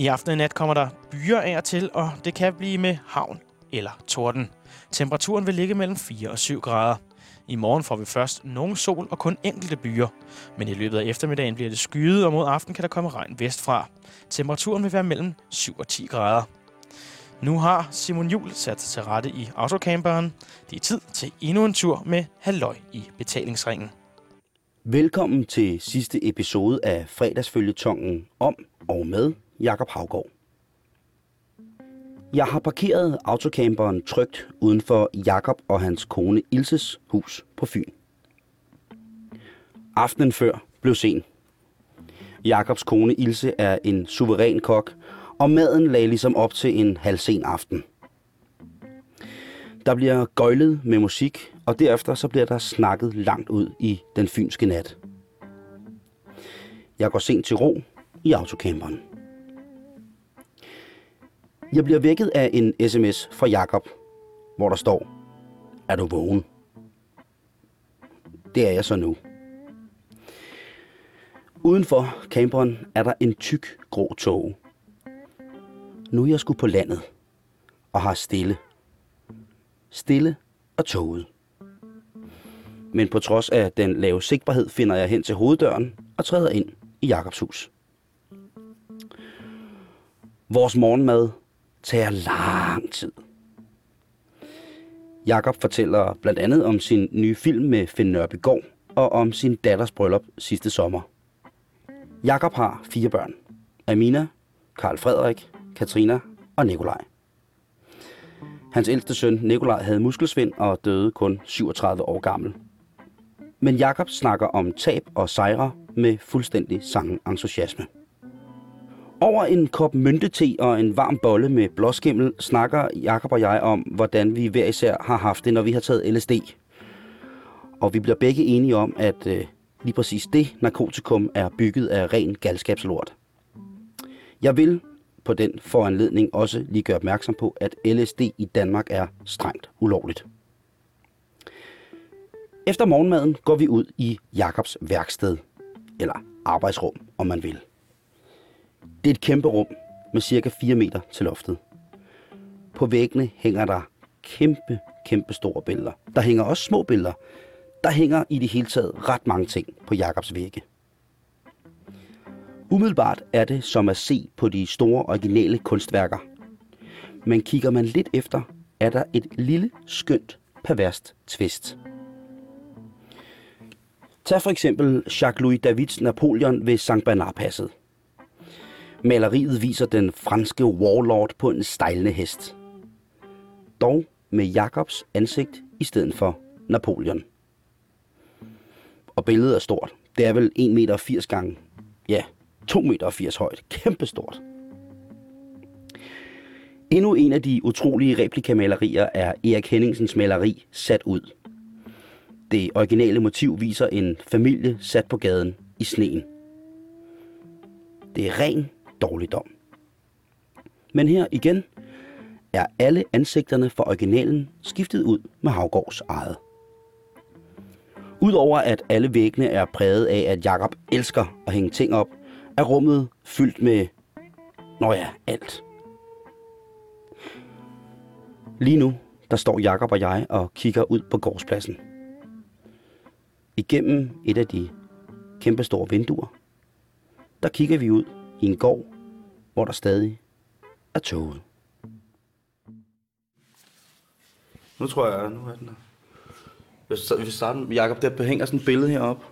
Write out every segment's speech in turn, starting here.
I aften og nat kommer der byer af og til, og det kan blive med havn eller torden. Temperaturen vil ligge mellem 4 og 7 grader. I morgen får vi først nogen sol og kun enkelte byer. Men i løbet af eftermiddagen bliver det skyet, og mod aften kan der komme regn vestfra. Temperaturen vil være mellem 7 og 10 grader. Nu har Simon Jul sat sig til rette i autocamperen. Det er tid til endnu en tur med Halløj i betalingsringen. Velkommen til sidste episode af fredagsfølgetongen om og med Jakob Havgård. Jeg har parkeret autocamperen trygt uden for Jakob og hans kone Ilses hus på Fyn. Aftenen før blev sen. Jakobs kone Ilse er en suveræn kok, og maden lagde ligesom op til en halvsen aften. Der bliver gøjlet med musik, og derefter så bliver der snakket langt ud i den fynske nat. Jeg går sent til ro i autocamperen. Jeg bliver vækket af en sms fra Jakob, hvor der står, er du vågen? Det er jeg så nu. Udenfor camperen er der en tyk grå tog. Nu er jeg sgu på landet og har stille. Stille og toget. Men på trods af den lave sigtbarhed finder jeg hen til hoveddøren og træder ind i Jakobs hus. Vores morgenmad tager lang tid. Jakob fortæller blandt andet om sin nye film med Finn Nørbegaard og om sin datters bryllup sidste sommer. Jakob har fire børn. Amina, Karl Frederik, Katrina og Nikolaj. Hans ældste søn Nikolaj havde muskelsvind og døde kun 37 år gammel. Men Jakob snakker om tab og sejre med fuldstændig sangen entusiasme. Over en kop myntete og en varm bolle med blåskimmel snakker Jakob og jeg om, hvordan vi hver især har haft det, når vi har taget LSD. Og vi bliver begge enige om, at øh, lige præcis det narkotikum er bygget af ren galskabslort. Jeg vil på den foranledning også lige gøre opmærksom på, at LSD i Danmark er strengt ulovligt. Efter morgenmaden går vi ud i Jakobs værksted, eller arbejdsrum, om man vil. Det er et kæmpe rum med cirka 4 meter til loftet. På væggene hænger der kæmpe, kæmpe store billeder. Der hænger også små billeder. Der hænger i det hele taget ret mange ting på Jakobs vægge. Umiddelbart er det som at se på de store originale kunstværker. Men kigger man lidt efter, er der et lille, skønt, perverst twist. Tag for eksempel Jacques-Louis Davids Napoleon ved St. Bernard-passet. Maleriet viser den franske warlord på en stejlende hest. Dog med Jakobs ansigt i stedet for Napoleon. Og billedet er stort. Det er vel 1,80 meter gange, ja, 2,80 meter højt. Kæmpestort. Endnu en af de utrolige replikamalerier er Erik Henningsens maleri Sat ud. Det originale motiv viser en familie sat på gaden i sneen. Det er ren dårligdom. Men her igen er alle ansigterne fra originalen skiftet ud med Havgårds eget. Udover at alle væggene er præget af, at Jakob elsker at hænge ting op, er rummet fyldt med, når ja, alt. Lige nu, der står Jakob og jeg og kigger ud på gårdspladsen. Igennem et af de kæmpe store vinduer, der kigger vi ud i en gård, hvor der stadig er toget. Nu tror jeg, nu er den der. Vi starter, Jacob, der hænger sådan et billede heroppe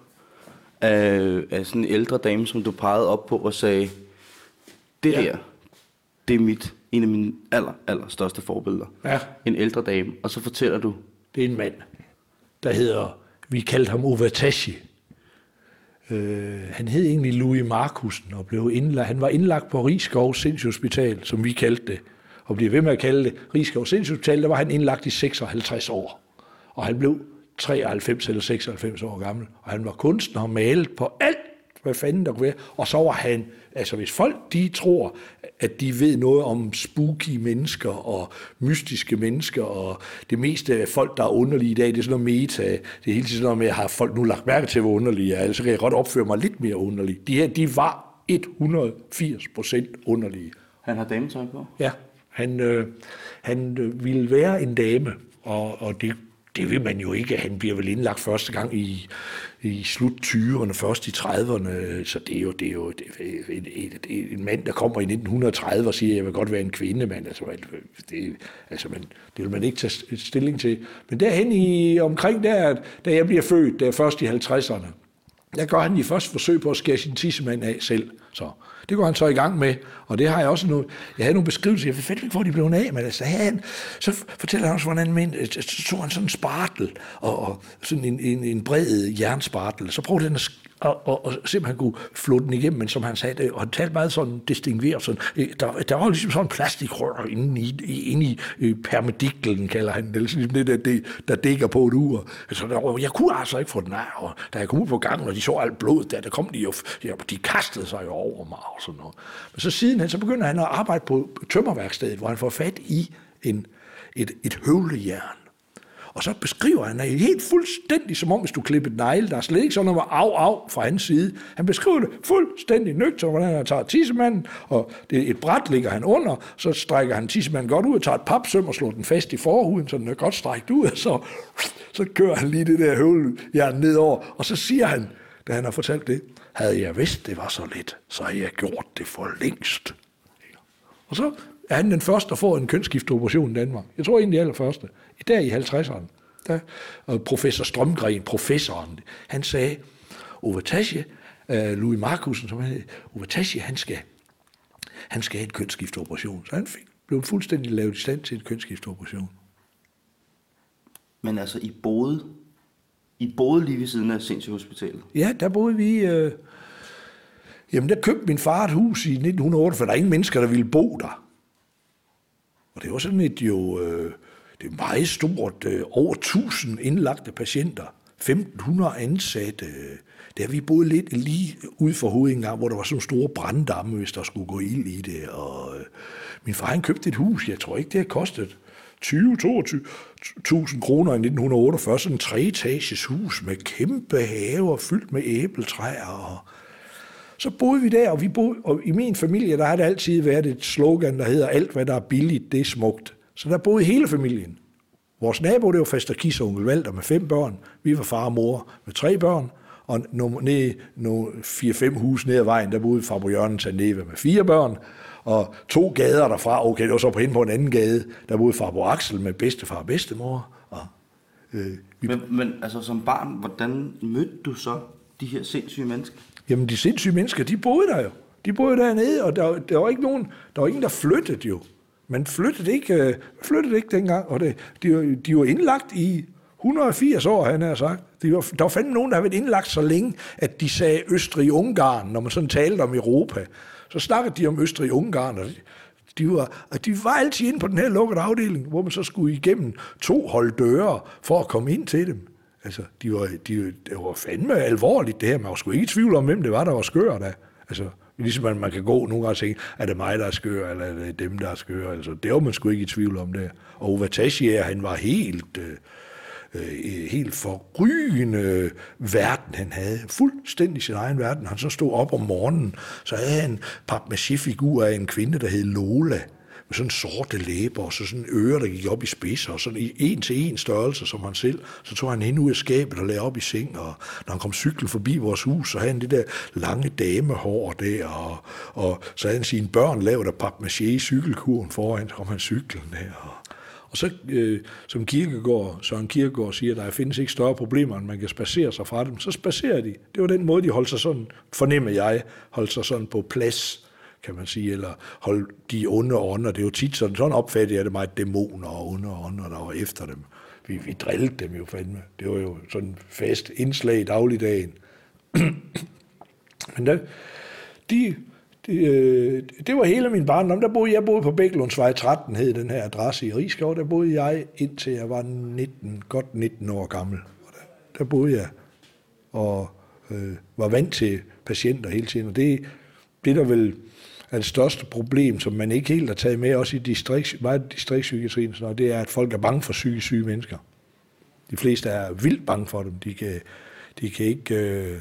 af, af sådan en ældre dame, som du pegede op på og sagde, det ja. der, det er mit, en af mine aller, aller største forbilleder. Ja. En ældre dame. Og så fortæller du... Det er en mand, der hedder, vi kaldte ham Ovatashi. Øh, han hed egentlig Louis Markusen, og blev indlagt, han var indlagt på Rigskov Sindshospital, som vi kaldte det, og blev ved med at kalde det Rigskov Sindshospital, der var han indlagt i 56 år. Og han blev 93 eller 96 år gammel, og han var kunstner og malet på alt, hvad fanden der kunne være. Og så var han, altså hvis folk de tror, at de ved noget om spooky mennesker og mystiske mennesker, og det meste af folk, der er underlige i dag, det er sådan noget meta. Det er hele tiden sådan noget med, at har folk nu lagt mærke til, hvor underlige jeg er, ellers kan jeg godt opføre mig lidt mere underlig. De her, de var 180 procent underlige. Han har dametøj på? Ja, han, øh, han øh, ville være en dame, og, og det, det vil man jo ikke. Han bliver vel indlagt første gang i, i slut 20'erne, først i 30'erne, så det er jo, det er jo det er en, en, en mand, der kommer i 1930 og siger, jeg vil godt være en kvinde, men altså, det, altså man, det vil man ikke tage stilling til. Men derhen i omkring der, da jeg bliver født, der først i 50'erne, der gør han i første forsøg på at skære sin tissemand af selv. Så det går han så i gang med, og det har jeg også nu. Jeg havde nogle beskrivelser, jeg ved ikke, hvor de blev af, men altså, han, så fortæller han også, hvordan han øh, så tog han sådan en spartel, og, og sådan en, en, en bred jernspartel, så prøvede han at og, og, og simpelthen kunne flå den igennem, men som han sagde, det, og han talte meget sådan distingueret, sådan, øh, der, der var ligesom sådan en plastikrør inde i, inde i øh, permediklen, kalder han det, ligesom det, der, det, der dækker på et ur. Så der, jeg kunne altså ikke få den af, og da jeg kom ud på gangen, og de så alt blod der, der kom de jo, ja, de kastede sig jo over mig og sådan noget. Men så siden så begynder han at arbejde på tømmerværkstedet, hvor han får fat i en, et, et høvlejern og så beskriver han det helt fuldstændig, som om hvis du klippede negle. Der er slet ikke sådan noget af af fra hans side. Han beskriver det fuldstændig nøgtern, hvordan han tager tissemanden, og det, et bræt ligger han under, så strækker han tissemanden godt ud og tager et papsøm og slår den fast i forhuden, så den er godt strækt ud, og så, så kører han lige det der høvlejern nedover, og så siger han, da han har fortalt det, havde jeg vidst, det var så let, så havde jeg gjort det for længst. Og så er han den første, der får en kønsskifteoperation i Danmark. Jeg tror egentlig allerførste. I dag i 50'erne. Der, og professor Strømgren, professoren, han sagde, Ove Tasje, uh, Louis Markusen, som han hed, Ove han skal, han skal have en kønsskifteoperation. Så han fik, blev fuldstændig lavet i stand til en kønsskifteoperation. Men altså, I boede, I boede lige ved siden af Hospitalet? Ja, der boede vi... Øh, jamen, der købte min far et hus i 1908, for der er ingen mennesker, der ville bo der. Og det var sådan et jo, øh, det er meget stort, øh, over 1000 indlagte patienter, 1500 ansatte. Der har vi boet lidt lige ud for hovedet hvor der var sådan store branddamme, hvis der skulle gå ild i det. Og øh, min far han købte et hus, jeg tror ikke, det har kostet 20-22.000 kroner i 1948, sådan en treetages hus med kæmpe haver fyldt med æbletræer og så boede vi der, og, vi boede, og i min familie, der har det altid været et slogan, der hedder, alt hvad der er billigt, det er smukt. Så der boede hele familien. Vores nabo, det var Fester Kis og onkel Valter med fem børn. Vi var far og mor med tre børn. Og ned, nogle fire-fem hus ned ad vejen, der boede Fabro Jørgen Taneva med fire børn. Og to gader derfra, okay, det var så på hen på en anden gade, der boede Fabro Axel med bedstefar og bedstemor. Og, øh, vi... men, men altså som barn, hvordan mødte du så de her sindssyge mennesker? Jamen, de sindssyge mennesker, de boede der jo. De boede dernede, og der, der var ikke nogen, der var ingen, der flyttede jo. Man flyttede ikke, øh, flyttede ikke dengang, og det, de, de var indlagt i 180 år, han har sagt. De var, der var fandme nogen, der havde været indlagt så længe, at de sagde Østrig-Ungarn, når man sådan talte om Europa. Så snakkede de om Østrig-Ungarn, og de var, og de var altid inde på den her lukkede afdeling, hvor man så skulle igennem to hold døre for at komme ind til dem. Altså, de var, de, det var fandme alvorligt det her. Man var sgu ikke i tvivl om, hvem det var, der var skør da. Altså, ligesom man, man kan gå nogle gange og tænke, er det mig, der er skør, eller er det dem, der er skør? Altså, det var man sgu ikke i tvivl om det. Og Uvatashi, han var helt... Øh, øh, helt forrygende verden, han havde. Fuldstændig sin egen verden. Han så stod op om morgenen, så havde han en papmaché-figur af en kvinde, der hed Lola med sådan sorte læber, og så sådan ører, der gik op i spidser, og sådan i en til en størrelse som han selv. Så tog han hende ud af skabet og lagde op i seng, og når han kom cyklen forbi vores hus, så havde han det der lange damehår der, og, og så havde han sine børn lavet af papmaché i cykelkuren foran, så kom han cyklen der, og og så, øh, som Kirkegaard, Søren Kirkegaard siger, der findes ikke større problemer, end man kan spacere sig fra dem. Så spacerer de. Det var den måde, de holdt sig sådan, fornemmer jeg, holdt sig sådan på plads kan man sige, eller holde de onde ånder. Det er jo tit sådan, sådan opfattede jeg det meget dæmoner og onde ånder, der var efter dem. Vi, vi drillede dem jo fandme. Det var jo sådan fast indslag i dagligdagen. Men der, de, de, øh, det var hele min barndom. Der boede, jeg boede på Bæklundsvej 13, hed den her adresse i Rigskov. Der boede jeg indtil jeg var 19, godt 19 år gammel. Og der, der boede jeg og øh, var vant til patienter hele tiden. Og det, det der vel at det største problem, som man ikke helt har taget med, også i distrikt, meget distriktspsykiatrien, så det er, at folk er bange for psykisk syge mennesker. De fleste er vildt bange for dem. De kan, de kan ikke... Øh,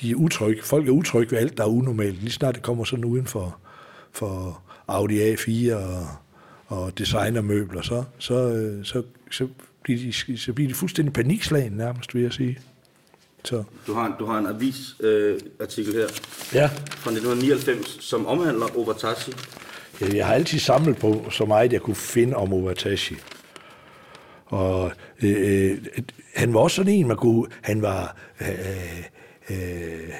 de er utrygge. Folk er utrygge ved alt, der er unormalt. Lige snart det kommer sådan uden for, for Audi A4 og, og designermøbler, så, så, øh, så, så, bliver de, så bliver de fuldstændig panikslagen nærmest, vil jeg sige. Så. Du har en, du har en avisartikel øh, artikel her ja. fra 1999, som omhandler Overtashi. Ja, jeg har altid samlet på så meget, jeg kunne finde om Overtashi. Og øh, øh, han var også sådan en, man kunne... Han var... Øh, øh,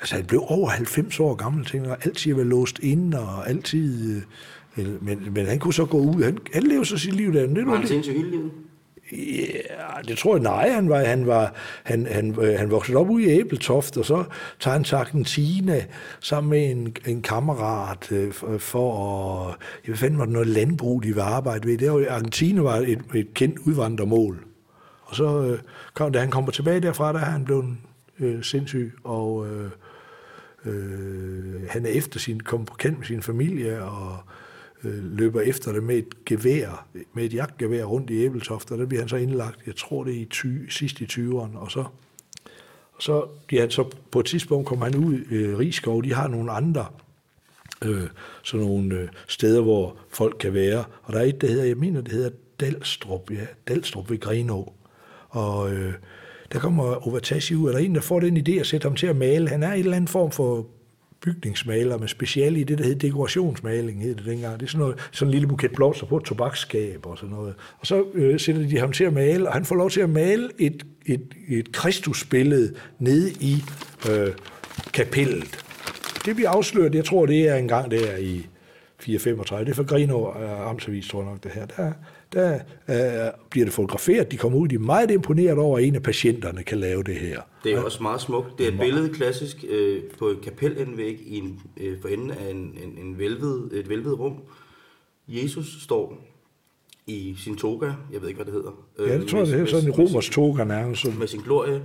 altså, han blev over 90 år gammel, tænker jeg. Altid var låst inde, og altid... Øh, men, men han kunne så gå ud. Han, han levede så sit liv der. Det var han sindssygt hele livet? Ja, det tror jeg, nej. Han, var, han, var, han, han, øh, han voksede op ude i Æbeltoft, og så tager han til Argentina sammen med en, en kammerat øh, for, for at... Jeg fandt mig noget landbrug, de var arbejde ved. Det var, Argentina var et, et kendt udvandrermål. Og så, øh, kom, da han kommer tilbage derfra, der er han blevet øh, sindssyg, og øh, øh, han er efter sin, kom på kant med sin familie, og øh, Øh, løber efter det med et gevær, med et jagtgevær rundt i Æbeltoft, og der bliver han så indlagt, jeg tror det er i ty, sidst i 20'erne, og så, og så bliver han så, på et tidspunkt kommer han ud i øh, Rigskov, de har nogle andre øh, sådan nogle øh, steder, hvor folk kan være, og der er et, der hedder, jeg mener, det hedder Dalstrup, ja, Dalstrup ved Grenå, og øh, der kommer Ovatashi ud, og der er en, der får den idé at sætte ham til at male. Han er i en eller anden form for bygningsmaler med speciale i det, der hed dekorationsmaling, hed det dengang. Det er sådan, noget, sådan en lille buket blomster på et tobaksskab og sådan noget. Og så øh, sætter de ham til at male, og han får lov til at male et, et, et kristusbillede nede i øh, kapellet. Det bliver afsløret, jeg tror, det er en gang der i 435. Det er for Grenå Amtsavis, tror jeg nok, det her. Der, der øh, bliver det fotograferet, de kommer ud, de er meget imponeret over, at en af patienterne kan lave det her. Det er jo også meget smukt. Det er et billede klassisk øh, på en kapelindvæg i en, øh, for enden af en, en, en velved, et velved rum. Jesus står i sin toga, jeg ved ikke, hvad det hedder. Ja, det øh, tror jeg, det er sådan en romers toga nærmest. Med sin glorie,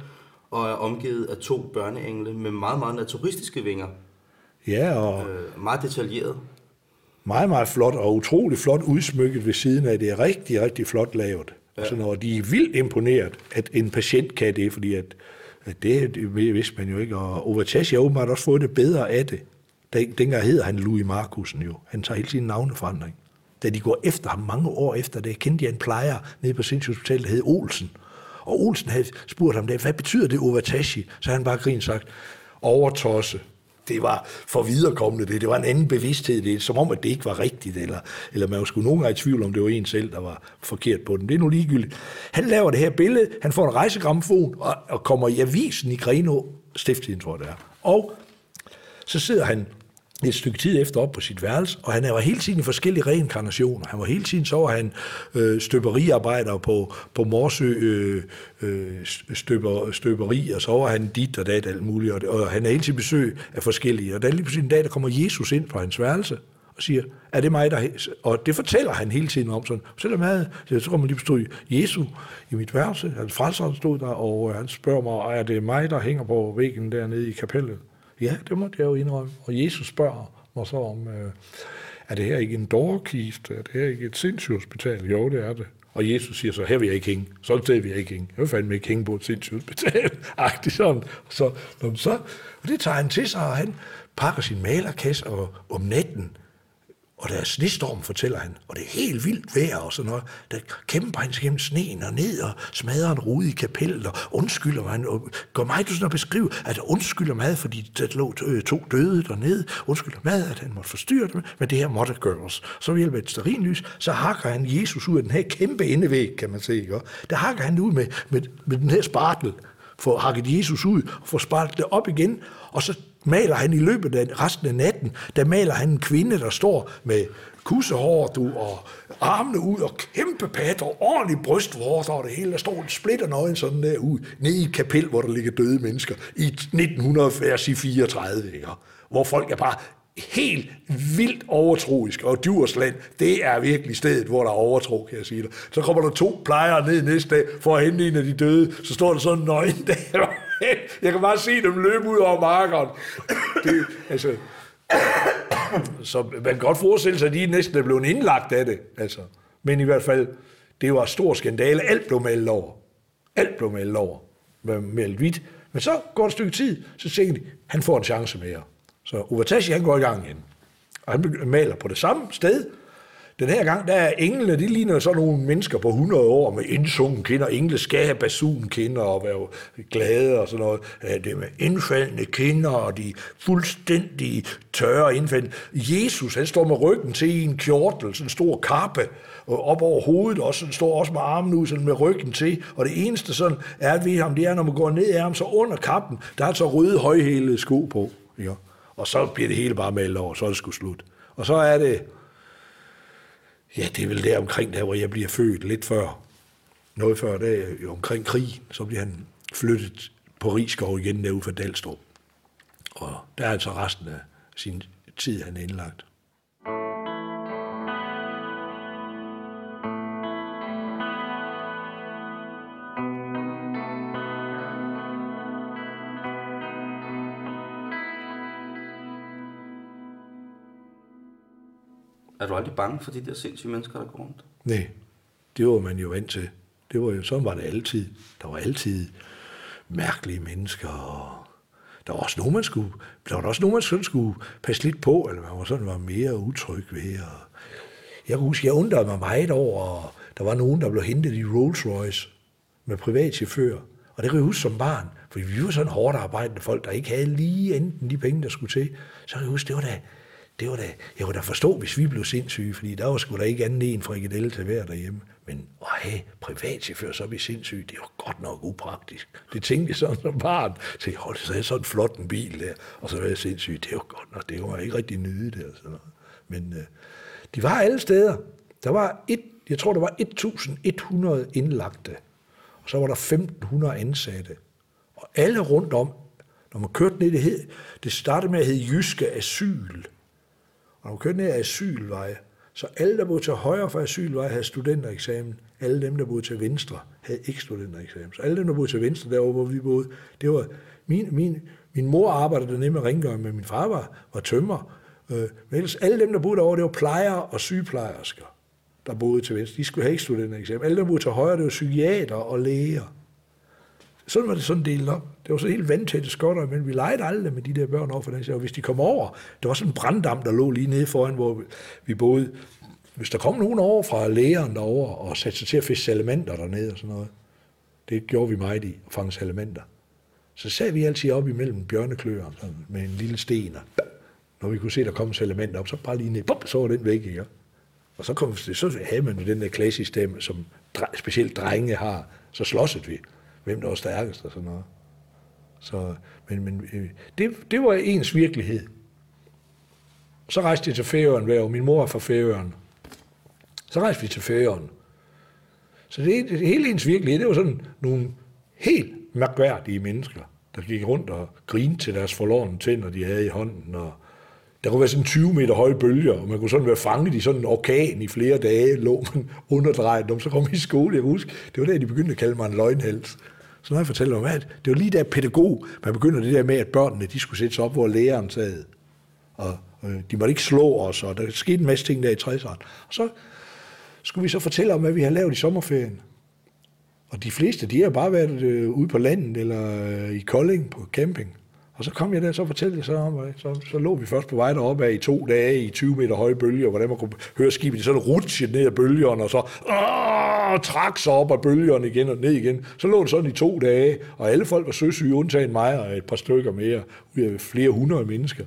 og er omgivet af to børneengle med meget, meget naturistiske vinger. Ja, og... Øh, meget detaljeret meget, meget flot og utrolig flot udsmykket ved siden af. Det er rigtig, rigtig flot lavet. Ja. Så når de er vildt imponeret, at en patient kan det, fordi at, at det, det vidste man jo ikke. Og Overtashi har åbenbart også fået det bedre af det. Den, dengang hedder han Louis Markusen jo. Han tager hele sin navneforandring. Da de går efter ham mange år efter det, kendte jeg en plejer nede på Sindssygshospitalet, der hed Olsen. Og Olsen havde spurgt ham, hvad betyder det Overtashi? Så han bare grint sagt, overtosse det var for viderekommende det. Det var en anden bevidsthed. Det er som om, at det ikke var rigtigt, eller, eller man skulle nogen gange i tvivl om, det var en selv, der var forkert på den. Det er nu ligegyldigt. Han laver det her billede, han får en rejsegramfon og, og kommer i avisen i Greno, Stifttiden tror jeg det er. Og så sidder han et stykke tid efter op på sit værelse, og han var hele tiden i forskellige reinkarnationer. Han var hele tiden, så var han øh, støberiarbejder på, på Morsø øh, øh, støber, støberi, og så var han dit og dat alt muligt, og, og han er hele tiden besøg af forskellige. Og der er lige pludselig en dag, der kommer Jesus ind på hans værelse, og siger, er det mig, der... Og det fortæller han hele tiden om sådan. Selvom jeg, så kommer lige stod Jesus i mit værelse, hans frelser stod der, og øh, han spørger mig, er det mig, der hænger på væggen dernede i kapellet? Ja, det måtte jeg jo indrømme. Og Jesus spørger mig så om, øh, er det her ikke en dårkiste? Er det her ikke et sindssygehospital? Jo, det er det. Og Jesus siger så, her vil jeg ikke hænge. Sådan sted vil jeg ikke hænge. Jeg vil fandme ikke hænge på et sindssygehospital. Agtigt sådan. Så, så, og det tager han til sig, og han pakker sin malerkasse, og om natten, og der er snestorm, fortæller han, og det er helt vildt vejr og sådan noget. Der kæmper han sig gennem sneen og ned og smadrer en rude i kapellet og undskylder han. Og går mig til sådan at beskrive, at undskylder mad, fordi der lå øh, to døde dernede. Undskylder mad, at han måtte forstyrre dem, men det her måtte gøres. Så ved hjælp af et sterinlys, så hakker han Jesus ud af den her kæmpe endevæg, kan man se. Ikke? Der hakker han ud med, med, med den her spartel, får hakket Jesus ud og får spartet det op igen, og så maler han i løbet af resten af natten, der maler han en kvinde, der står med kussehår du, og armene ud og kæmpe patter, og ordentlig brystvorter og det hele. Der står en splitter nøgen sådan der ud, nede i et kapel, hvor der ligger døde mennesker, i 1934, ikke? hvor folk er bare helt vildt overtroisk, og Djursland, det er virkelig stedet, hvor der er overtro, kan jeg sige dig. Så kommer der to plejere ned næste dag for at hente en af de døde, så står der sådan nøgen der. Jeg kan bare se dem løbe ud over markeren. Det, altså, så man kan godt forestille sig, at de næsten er blevet indlagt af det. Altså. Men i hvert fald, det var stor skandale. Alt blev meldt over. Alt blev meldt over. Meldt hvidt. Men så går et stykke tid, så tænker de, han får en chance mere. Så Uvatashi, han går i gang igen. Og han maler på det samme sted. Den her gang, der er englene, de ligner sådan nogle mennesker på 100 år med indsungen kinder. Engle skal have basun kinder og være glade og sådan noget. Det med indfaldende kinder og de fuldstændig tørre indfald. Jesus, han står med ryggen til i en kjortel, sådan en stor kappe, og op over hovedet, også, sådan står også med armen ud sådan med ryggen til. Og det eneste sådan er ved ham, det er, når man går ned af ham, så under kappen, der er så røde højhælede sko på. Ja. Og så bliver det hele bare malet over, så er det sgu slut. Og så er det, ja, det er vel der omkring der, hvor jeg bliver født, lidt før, noget før, der omkring krig, så bliver han flyttet på Rigskov igen derude for Dalstrup. Og der er altså resten af sin tid, han er indlagt. Du aldrig bange for de der sindssyge mennesker, der går rundt? Nej, det var man jo vant til. Det var jo, sådan var det altid. Der var altid mærkelige mennesker, og der var også nogen, man skulle, der var også nogen, man sådan skulle passe lidt på, eller man var sådan var mere utryg ved. Og jeg kan huske, jeg undrede mig meget over, og der var nogen, der blev hentet i Rolls Royce med privatchauffør. Og det kan jeg huske som barn, for vi var sådan hårdt arbejdende folk, der ikke havde lige enten de penge, der skulle til. Så kan jeg huske, det var da, det var da, jeg kunne da forstå, hvis vi blev sindssyge, fordi der var sgu da ikke anden en frikadelle til hver derhjemme. Men at have privatchauffør, så er vi sindssyge, det var godt nok upraktisk. Det tænkte jeg sådan som barn. Så hold så er sådan en flot en bil der, og så var jeg sindssyg. Det var godt nok, det var ikke rigtig nyde det. Og sådan noget. Men øh, de var alle steder. Der var et, jeg tror, der var 1100 indlagte, og så var der 1500 ansatte. Og alle rundt om, når man kørte ned, det, hed, det startede med at hedde Jyske Asyl. Og når man kørte ned ad asylveje, så alle, der boede til højre for asylvej, havde studentereksamen. Alle dem, der boede til venstre, havde ikke studentereksamen. Så alle dem, der boede til venstre, derovre, hvor vi boede, det var... Min, min, min mor arbejdede dernede med rengøring, men min far var, var tømmer. Øh, men ellers, alle dem, der boede derovre, det var plejere og sygeplejersker, der boede til venstre. De skulle have ikke studentereksamen. Alle, der boede til højre, det var psykiater og læger. Sådan var det sådan delt op. Det var så helt vandtætte skotter, men vi legede aldrig med de der børn over for den Og hvis de kom over, der var sådan en branddam, der lå lige nede foran, hvor vi boede. Hvis der kom nogen over fra lægeren derover og satte sig til at fiske salamander dernede og sådan noget, det gjorde vi meget i, at fange salamander. Så sad vi altid op imellem bjørnekløerne med en lille sten, og når vi kunne se, der kom en salamander op, så bare lige ned, bum, så var den væk, ikke? Og så, kom, så havde man den der klassiske stemme, som specielt drenge har, så slåsede vi hvem der var stærkest og sådan noget. Så, men men øh, det, det var ens virkelighed. Så rejste jeg til Færøen, hvor min mor er fra Færøen. Så rejste vi til Færøen. Så det, det hele ens virkelighed, det var sådan nogle helt mærkværdige mennesker, der gik rundt og grinede til deres forlorene tænder, de havde i hånden, og der kunne være sådan 20 meter høje bølger, og man kunne sådan være fanget i sådan en orkan i flere dage, lå man underdrejet, og så kom vi i skole, jeg husker, det var der, de begyndte at kalde mig en løgnhals. Så når jeg fortæller om, at det var lige der pædagog, man begynder det der med, at børnene, de skulle sætte sig op, hvor læreren sad. Og øh, de måtte ikke slå os, og der skete en masse ting der i 60'erne. Og så skulle vi så fortælle om, hvad vi har lavet i sommerferien. Og de fleste, de har bare været øh, ude på landet, eller øh, i Kolding på camping. Og så kom jeg der, så fortalte jeg så om, så, så lå vi først på vej deroppe af i to dage i 20 meter høje bølger, hvordan man kunne høre skibet sådan rutsche ned af bølgerne, og så åh, trak sig op af bølgerne igen og ned igen. Så lå det sådan i to dage, og alle folk var søsyge, undtagen mig og et par stykker mere, ud af flere hundrede mennesker.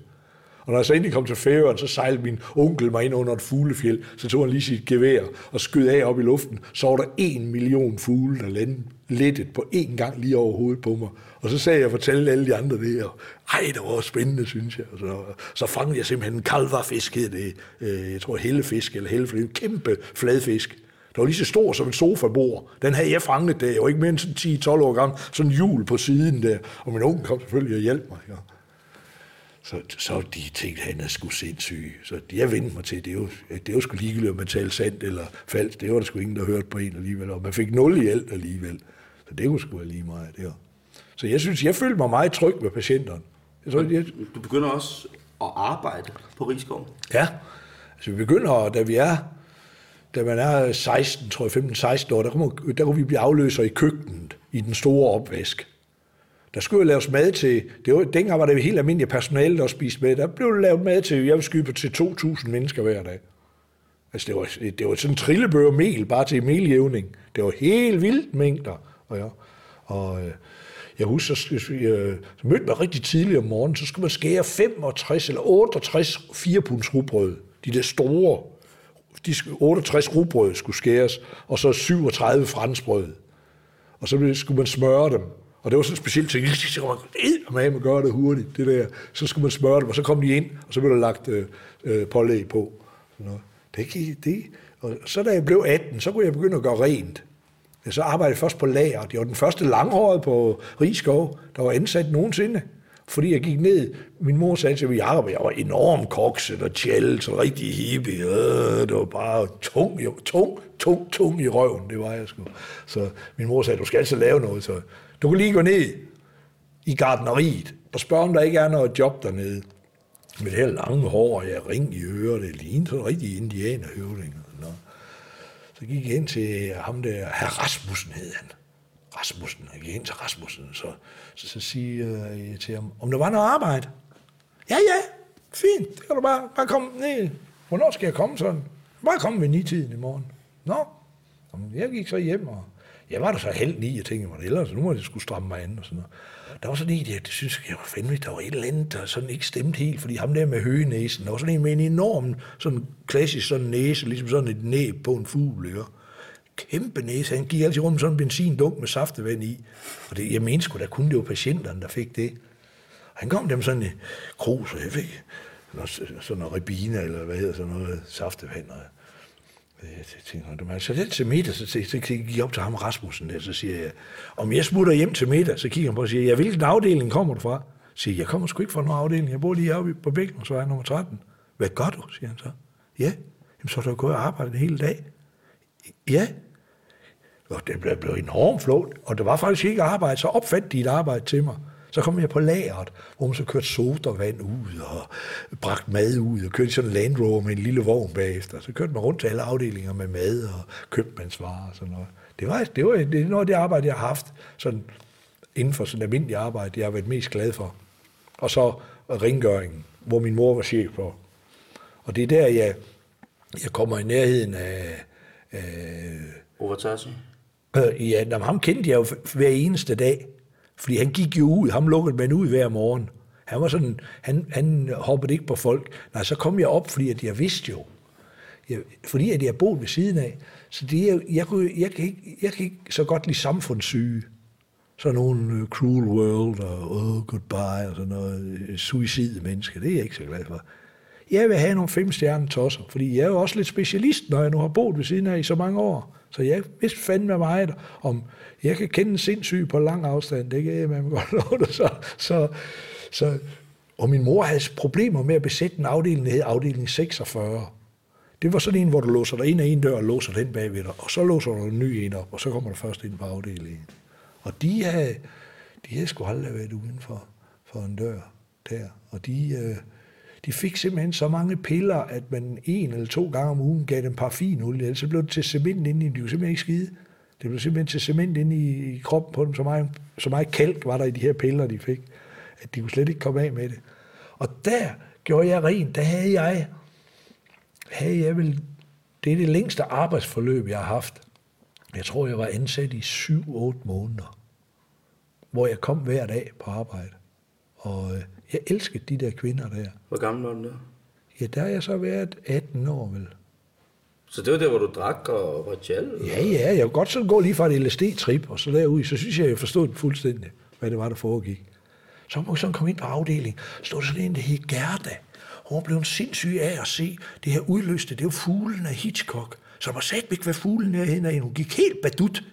Og når jeg så endelig kom til Færøen, så sejlede min onkel mig ind under et fuglefjeld. Så tog han lige sit gevær og skød af op i luften. Så var der en million fugle, der landede lettet på én gang lige over hovedet på mig. Og så sagde jeg og fortalte alle de andre det, og ej, det var spændende, synes jeg. Og så, så fangede jeg simpelthen en kalvarfisk, hed det, øh, jeg tror hellefisk, eller hellefisk, en kæmpe fladfisk. Der var lige så stor som en sofabord. Den havde jeg fanget der. Jeg var ikke mere end 10-12 år gammel. Sådan en hjul på siden der. Og min onkel kom selvfølgelig og hjalp mig. Ja. Så, så de tænkte, at han er sgu sindssyg. Så jeg vendte mig til, det er jo, det er jo sgu ligegyldigt, om man talte sandt eller falsk. Det var der sgu ingen, der hørte på en alligevel. Og man fik nul i alt alligevel. Så det kunne sgu være lige meget. Det var. Så jeg synes, jeg følte mig meget tryg med patienterne. Jeg tror, jeg... Du begynder også at arbejde på Rigskov? Ja, altså vi begynder, da vi er, da man er 16, tror jeg, 15-16 år, der kunne, der kunne vi blive afløser i køkkenet, i den store opvask. Der skulle jo laves mad til, det var, dengang var det helt almindeligt personale, der spiste med. Der blev lavet mad til, jeg vil skyde til 2.000 mennesker hver dag. Altså, det var, det var sådan en trillebør mel, bare til meljævning. Det var helt vildt mængder. Og, ja, og øh, jeg husker, så, jeg, øh, så mødte man rigtig tidligt om morgenen, så skulle man skære 65 eller 68 4 rugbrød. De der store, de 68 rugbrød skulle skæres, og så 37 franskbrød. Og så skulle man smøre dem. Og det var sådan en speciel ting, så man med gøre det hurtigt, det der. Så skulle man smøre dem, og så kom de ind, og så blev der lagt øh, øh, pålæg på. Sådan noget. Det gik, det. Og så da jeg blev 18, så kunne jeg begynde at gøre rent. Så arbejdede jeg først på lager. Det var den første langhåret på Rigskov, der var ansat nogensinde. Fordi jeg gik ned, min mor sagde til mig, Jacob, jeg var enormt kokset og tjælt, så rigtig hippie. Øh, det var bare tung, tung, tung, tung i røven, det var jeg sgu. Så min mor sagde, du skal altså lave noget, så du kan lige gå ned i gardneriet og spørge, om der ikke er noget job dernede med det her lange hår, og jeg ring i øret, det lignede sådan en rigtig indianerhøvding. Så gik jeg ind til ham der, herr Rasmussen hed han. Rasmussen, jeg gik ind til Rasmussen, så, så, så siger jeg til ham, om der var noget arbejde. Ja, ja, fint, det kan du bare, bare komme ned. Hvornår skal jeg komme sådan? Bare komme ved ni-tiden i morgen. Nå, jeg gik så hjem, og jeg var der så helt ni, jeg tænkte mig, ellers nu må jeg skulle stramme mig an og sådan noget der var sådan en, jeg synes, jeg var fandme, der var et eller andet, der sådan ikke stemte helt, fordi ham der med høgenæsen, der var sådan en med en enorm, sådan klassisk sådan næse, ligesom sådan et næb på en fugl, ikke? Kæmpe næse, han gik altid rundt med sådan en benzindunk med saftevand i, og det, jeg mente sgu, der kunne det jo patienterne, der fik det. Og han kom dem sådan en krus, og jeg fik sådan noget ribine, eller hvad hedder sådan noget, saftevand, og jeg tænkte, man, så det til middag, så, så, så gik jeg op til ham Rasmussen der, så siger jeg, om jeg smutter hjem til middag, så kigger han på og siger, ja, hvilken afdeling kommer du fra? Så siger jeg, jeg kommer sgu ikke fra nogen afdeling, jeg bor lige oppe på Bækken, så er nummer 13. Hvad gør du, siger han så. Ja, Jamen, så er du gået og arbejdet en hel dag. Ja, og det blev, blev enormt flot, og det var faktisk ikke arbejde, så opfandt de et arbejde til mig. Så kom jeg på lageret, hvor man så kørte sodavand ud og bragt mad ud og kørte sådan en Land Rover med en lille vogn bagefter. Så kørte man rundt til alle afdelinger med mad og købmandsvarer og sådan noget. Det var, det var det er noget af det arbejde, jeg har haft sådan inden for sådan almindelig arbejde, jeg har været mest glad for. Og så rengøringen, hvor min mor var chef på. Og det er der, jeg, jeg kommer i nærheden af... af Overtasse? Øh, ja, jamen, ham kendte jeg jo hver eneste dag. Fordi han gik jo ud, ham lukkede man ud hver morgen. Han var sådan, han, han hoppede ikke på folk. Nej, så kom jeg op, fordi at jeg vidste jo, jeg, fordi at jeg boede ved siden af. Så det, jeg, jeg, kunne, jeg, kan ikke, jeg kan ikke så godt lide samfundssyge. Sådan nogle uh, cruel world og oh, goodbye og sådan noget øh, suicide mennesker. Det er jeg ikke så glad for. Jeg vil have nogle fem stjerne tosser, fordi jeg er jo også lidt specialist, når jeg nu har boet ved siden af i så mange år. Så jeg vidste fandme meget om, jeg kan kende en sindssyg på lang afstand, det kan jeg man godt love det. Så, så, så, og min mor havde problemer med at besætte en afdeling, der hed afdeling 46. Det var sådan en, hvor du låser dig ind af en dør og låser den bagved dig, og så låser du en ny en op, og så kommer du først ind på afdelingen. Og de havde, de havde sgu aldrig været uden for, for en dør der. Og de, øh, de fik simpelthen så mange piller, at man en eller to gange om ugen gav dem parfinolie, ellers så blev det til cement inde i, de kunne simpelthen ikke skide. Det blev simpelthen til cement inde i, i kroppen på dem, så meget, så meget kalk var der i de her piller, de fik, at de kunne slet ikke komme af med det. Og der gjorde jeg rent, der havde jeg, havde jeg vel, det er det længste arbejdsforløb, jeg har haft. Jeg tror, jeg var ansat i 7-8 måneder, hvor jeg kom hver dag på arbejde. Og øh, jeg elskede de der kvinder der. Hvor gammel var du der? Ja, der har jeg så været 18 år vel. Så det var der, hvor du drak og var tjal? Ja, ja, jeg kunne godt sådan gå lige fra et LSD-trip, og så derud, så synes jeg, jeg forstod det fuldstændig, hvad det var, der foregik. Så må jeg sådan komme ind på afdelingen, stod der sådan en, der hed Gerda. Hun blev en sindssyg af at se det her udløste, det jo fuglen af Hitchcock. Så var sat ikke, hvad fuglen er henne Hun gik helt badut.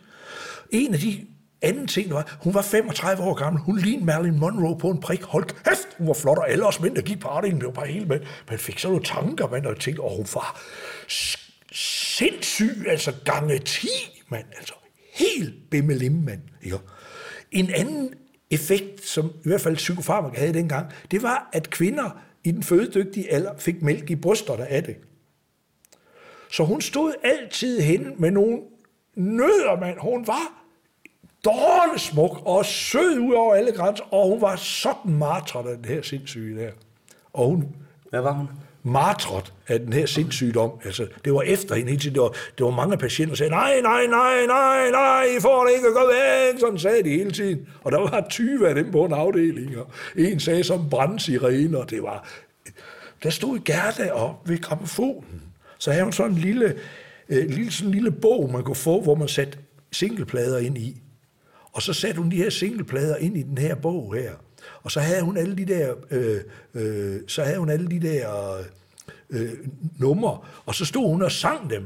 En af de anden ting var, hun var 35 år gammel. Hun lignede Marilyn Monroe på en prik. Hold kæft, hun var flot, og alle os mænd, der gik på afdelingen, blev bare helt med. Man fik sådan nogle tanker, man, og tænkte, og hun var sindssyg, altså gange 10, mand. Altså helt bimmelim, mand. Ja. En anden effekt, som i hvert fald psykofarmaka havde dengang, det var, at kvinder i den fødedygtige alder fik mælk i brysterne af det. Så hun stod altid hen med nogle nødder, mand. Hun var dårlig smuk og sød ud over alle grænser, og hun var sådan martret af den her sindssyge der. Og hun Hvad var hun? martret af den her sindssygdom. Altså, det var efter hende hele tiden. Det var, det var mange patienter, der sagde, nej, nej, nej, nej, nej, I får det ikke at gå væk. Sådan sagde de hele tiden. Og der var 20 af dem på en afdeling, og en sagde som brandsirene, og det var... Der stod Gerda op ved gramofonen. Så havde hun sådan en lille, øh, lille, sådan en lille bog, man kunne få, hvor man satte singleplader ind i. Og så satte hun de her singleplader ind i den her bog her. Og så havde hun alle de der, øh, øh, så havde hun alle de der øh, numre, og så stod hun og sang dem.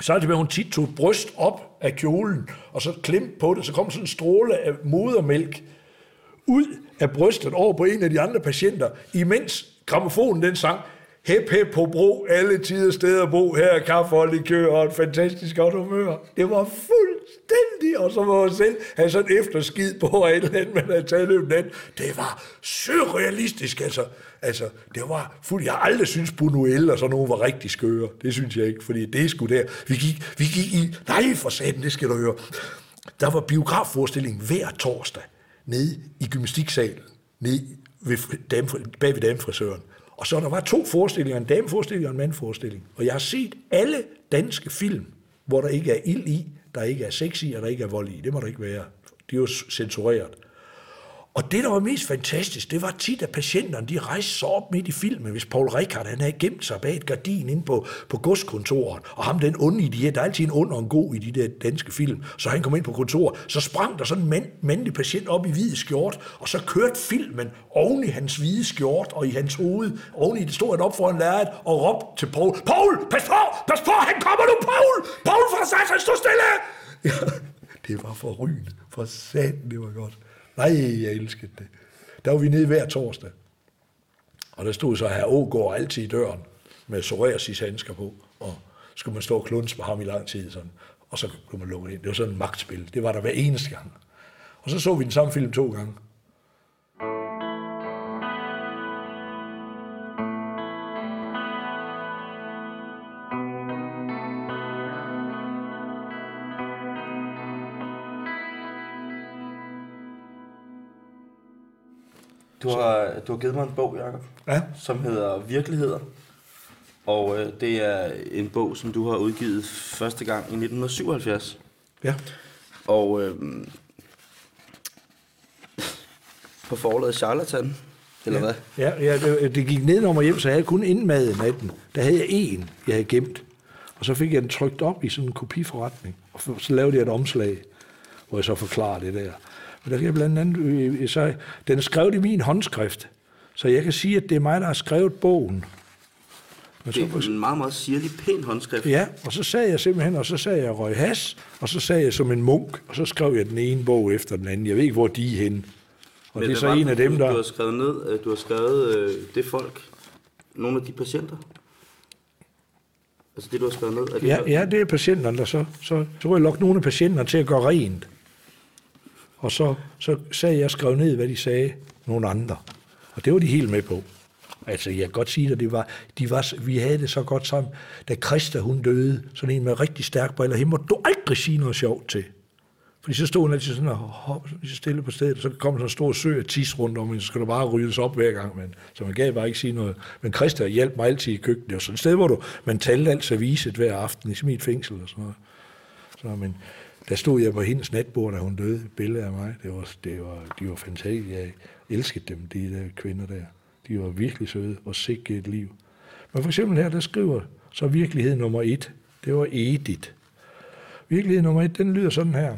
Så er det med, hun tit tog bryst op af kjolen, og så klemte på det, så kom sådan en stråle af modermælk ud af brystet over på en af de andre patienter, imens gramofonen den sang, Hep, hep på bro, alle tider steder bo, her er kaffe og likør og et fantastisk godt humør. Det var fuldstændig, og så var jeg selv have sådan efterskid på, et eller andet, man havde taget løbet den. Det var surrealistisk, altså. Altså, det var fuld. Jeg har aldrig synes Buñuel og sådan nogen var rigtig skøre. Det synes jeg ikke, fordi det er sgu der. Vi gik, vi gik i, nej for satan, det skal du høre. Der var biografforestilling hver torsdag nede i gymnastiksalen, nede ved, dam, bag ved damfrisøren. Og så der var to forestillinger, en dameforestilling og en mandforestilling. Og jeg har set alle danske film, hvor der ikke er ild i, der ikke er sex i, og der ikke er vold i. Det må der ikke være. Det er jo censureret. Og det, der var mest fantastisk, det var tit, at patienterne de rejste sig op midt i filmen, hvis Paul Rickard han havde gemt sig bag et gardin inde på, på godskontoret, og ham den onde idiot, der er altid en ond og en god i de der danske film, så han kom ind på kontoret, så sprang der sådan en mand, mandlig patient op i hvide skjort, og så kørte filmen oven i hans hvide skjort og i hans hoved, oven i det stod han op foran lærret og råbte til Paul, Paul, pas på, pas på, han kommer nu, Paul, Paul for satan, stå stille! Ja, det var for rygende, for satan, det var godt. Nej, jeg elskede det. Der var vi nede hver torsdag. Og der stod så her Ågaard altid i døren med psoriasis handsker på, og skulle man stå og klunse på ham i lang tid, sådan, og så kunne man lukke ind. Det var sådan et magtspil. Det var der hver eneste gang. Og så så vi den samme film to gange. Du har, du har givet mig en bog, Jacob, Ja, som hedder Virkeligheder. Og øh, det er en bog, som du har udgivet første gang i 1977. ja. Og øh, på forlaget Charlatan, eller hvad? Ja, ja det, det gik ned over hjem, så jeg havde kun indmad i natten. Der havde jeg en, jeg havde gemt. Og så fik jeg den trykt op i sådan en kopiforretning. Og så- lavede jeg et omslag, hvor jeg så forklarer det der. Men der kan jeg blandt andet, øh, så, den er skrevet i min håndskrift. Så jeg kan sige, at det er mig, der har skrevet bogen. Men så, Det er en meget, meget sirlig, pæn håndskrift. ja, og så sagde jeg simpelthen, og så sagde jeg røg has, og så sagde jeg som en munk, og så skrev jeg den ene bog efter den anden. Jeg ved ikke, hvor de er henne. Og Men det er så en af dem, der... Du har skrevet ned, øh, du har skrevet øh, det folk, nogle af de patienter. Altså det, du har skrevet ned, er det Ja, ja, det er patienterne, der så, så, så kunne jeg lokke nogle af patienterne til at gøre rent. Og så, så sad jeg, og skrev ned, hvad de sagde, nogle andre. Og det var de helt med på. Altså, jeg kan godt sige dig, det var, de var, vi havde det så godt sammen. Da Christa, hun døde, sådan en med rigtig stærk briller, hende måtte du aldrig sige noget sjovt til. Fordi så stod hun altid sådan og hoppede så stille på stedet, og så kom sådan en stor sø af tis rundt om, og så skulle der bare ryddes op hver gang. Men, så man gav bare ikke sige noget. Men Christa hjalp mig altid i køkkenet. Det var sådan et sted, hvor du, man talte alt serviset hver aften, i et fængsel og sådan noget. Så, men der stod jeg på hendes natbord, da hun døde, et billede af mig. Det var, det var, de var fantastiske. Jeg elskede dem, de der kvinder der. De var virkelig søde og sikke et liv. Men for eksempel her, der skriver så virkelighed nummer et. Det var Edith. Virkelighed nummer et, den lyder sådan her.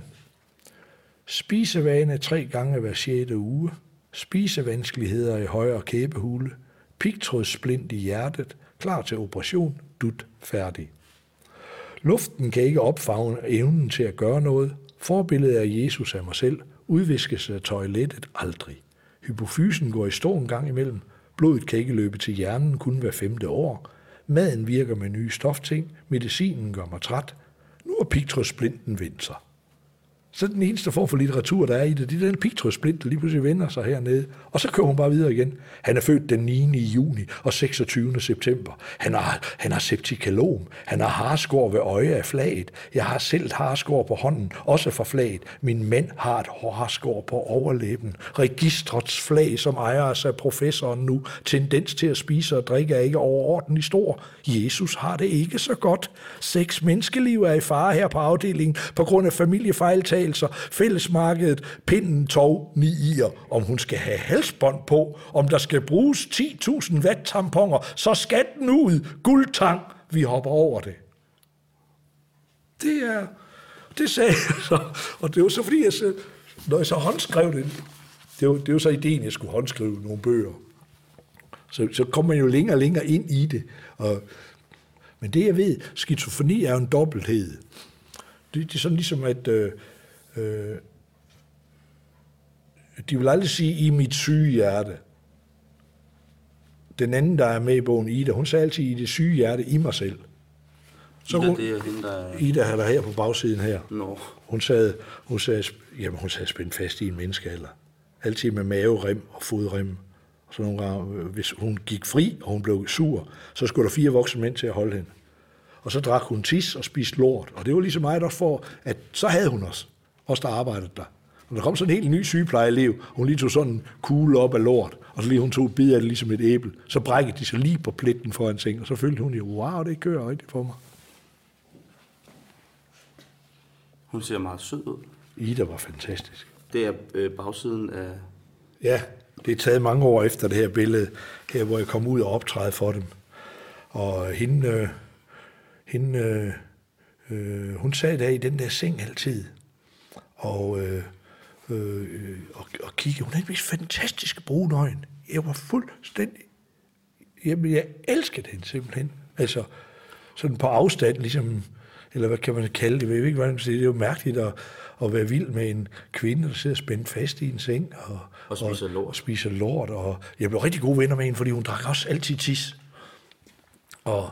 Spisevane tre gange hver 6. uge. Spisevanskeligheder i højre kæbehule. Pigtrådsplint i hjertet. Klar til operation. Dut færdig. Luften kan ikke opfagne evnen til at gøre noget. Forbilledet af Jesus af mig selv. Udviskes af toilettet aldrig. Hypofysen går i stå en gang imellem. Blodet kan ikke løbe til hjernen kun hver femte år. Maden virker med nye stofting. Medicinen gør mig træt. Nu er pigtrådsplinten vendt sig. Så den eneste form for litteratur, der er i det, det er den pigtrådsplint, der lige pludselig vender sig hernede. Og så kører hun bare videre igen. Han er født den 9. juni og 26. september. Han har, han har septikalom. Han har harskår ved øje af flaget. Jeg har selv harskår på hånden, også fra flaget. Min mænd har et harskår på overlæben. Registrets flag, som ejer sig professoren nu. Tendens til at spise og drikke er ikke overordentlig stor. Jesus har det ikke så godt. Seks menneskeliv er i fare her på afdelingen på grund af familiefejltagelser. Fællesmarkedet, pinden, tog, ni ier. Om hun skal have halsbånd på, om der skal bruges 10.000 watt tamponer, så skal den ud. Guldtang, vi hopper over det. Det er, det sagde jeg så, og det var så fordi, jeg så, når jeg så håndskrev det, det var, det var så ideen, jeg skulle håndskrive nogle bøger. Så, så kom man jo længere og længere ind i det. Og, men det jeg ved, skizofreni er en dobbelthed. Det, det er sådan ligesom, at øh, øh, de vil aldrig sige, i mit syge hjerte. Den anden, der er med i bogen, Ida, hun sagde altid, i det syge hjerte, i mig selv. Så Ida, det er hende, der... Ida er der her på bagsiden her. Nå. Hun sad, hun sad, jamen, hun sad spændt fast i en menneskealder. Altid med maverem og fodrem. Og så nogle gange, øh, hvis hun gik fri, og hun blev sur, så skulle der fire voksne mænd til at holde hende. Og så drak hun tis og spiste lort. Og det var ligesom mig, der for, at så havde hun os, os der arbejdede der. Og der kom sådan en helt ny sygeplejeelev, og hun lige tog sådan en kugle op af lort, og så lige hun tog et bid af det ligesom et æble. Så brækkede de sig lige på pletten foran seng, og så følte hun jo, wow, det kører rigtigt for mig. Hun ser meget sød ud. Ida var fantastisk. Det er øh, bagsiden af... Ja, det er taget mange år efter det her billede, her hvor jeg kom ud og optræde for dem. Og hende, øh, hende øh, øh, hun sad der i den der seng altid, og, øh, øh, og, og kiggede. Hun havde vist fantastiske brune øjne. Jeg var fuldstændig... Jamen, jeg elskede hende simpelthen. Altså, sådan på afstand, ligesom, eller hvad kan man kalde det, jeg ved ikke, hvordan man siger, det er jo mærkeligt at, at være vild med en kvinde, der sidder spændt fast i en seng og, Og spiser lort. og spiser lort. Og jeg blev rigtig gode venner med hende, fordi hun drak også altid tis. Og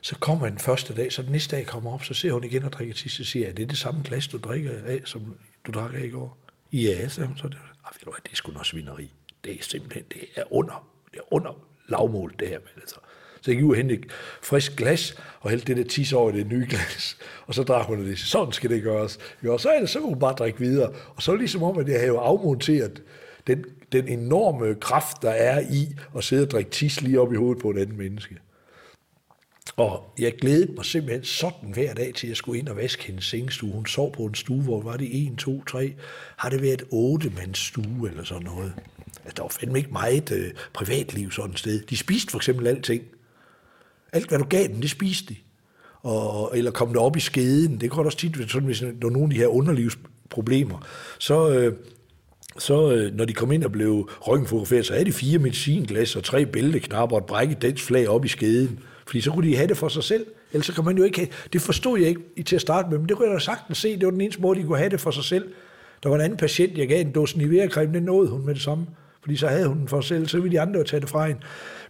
så kommer den første dag, så den næste dag kommer op, så ser hun igen og drikker tisse, og siger er det det samme glas, du drikker af, som du drak af i går? Ja, så, så det, ah, ved du hvad, det er sgu noget svineri. Det er simpelthen, det er under, det er under lavmål, det her. Men altså. Så jeg gik ud og hentede et frisk glas, og hældte det der tis over i det nye glas. Og så drak hun det. Sådan skal det gøres. Jo, så er det, så kunne hun bare drikke videre. Og så ligesom om, at jeg havde afmonteret den, den enorme kraft, der er i at sidde og drikke tis lige op i hovedet på et andet menneske. Og jeg glædede mig simpelthen sådan hver dag, til jeg skulle ind og vaske hendes sengestue. Hun sov på en stue, hvor var det 1, 2, 3. Har det været otte mands stue eller sådan noget? Altså, der var fandme ikke meget øh, privatliv sådan et sted. De spiste for eksempel alting. Alt, hvad du gav dem, det spiste de. Og, eller kom der op i skeden. Det kan også tit være sådan, hvis der er nogle af de her underlivsproblemer. Så, øh, så øh, når de kom ind og blev røntgenfotograferet, så havde de fire medicinglas og tre bælteknapper og et brækket dansk flag op i skeden. Fordi så kunne de have det for sig selv. Ellers så kan man jo ikke have, Det forstod jeg ikke til at starte med, men det kunne jeg da sagtens se. Det var den eneste måde, de kunne have det for sig selv. Der var en anden patient, jeg gav en dåse Nivea-creme, den nåede hun med det samme. Fordi så havde hun den for sig selv, så ville de andre jo tage det fra hende.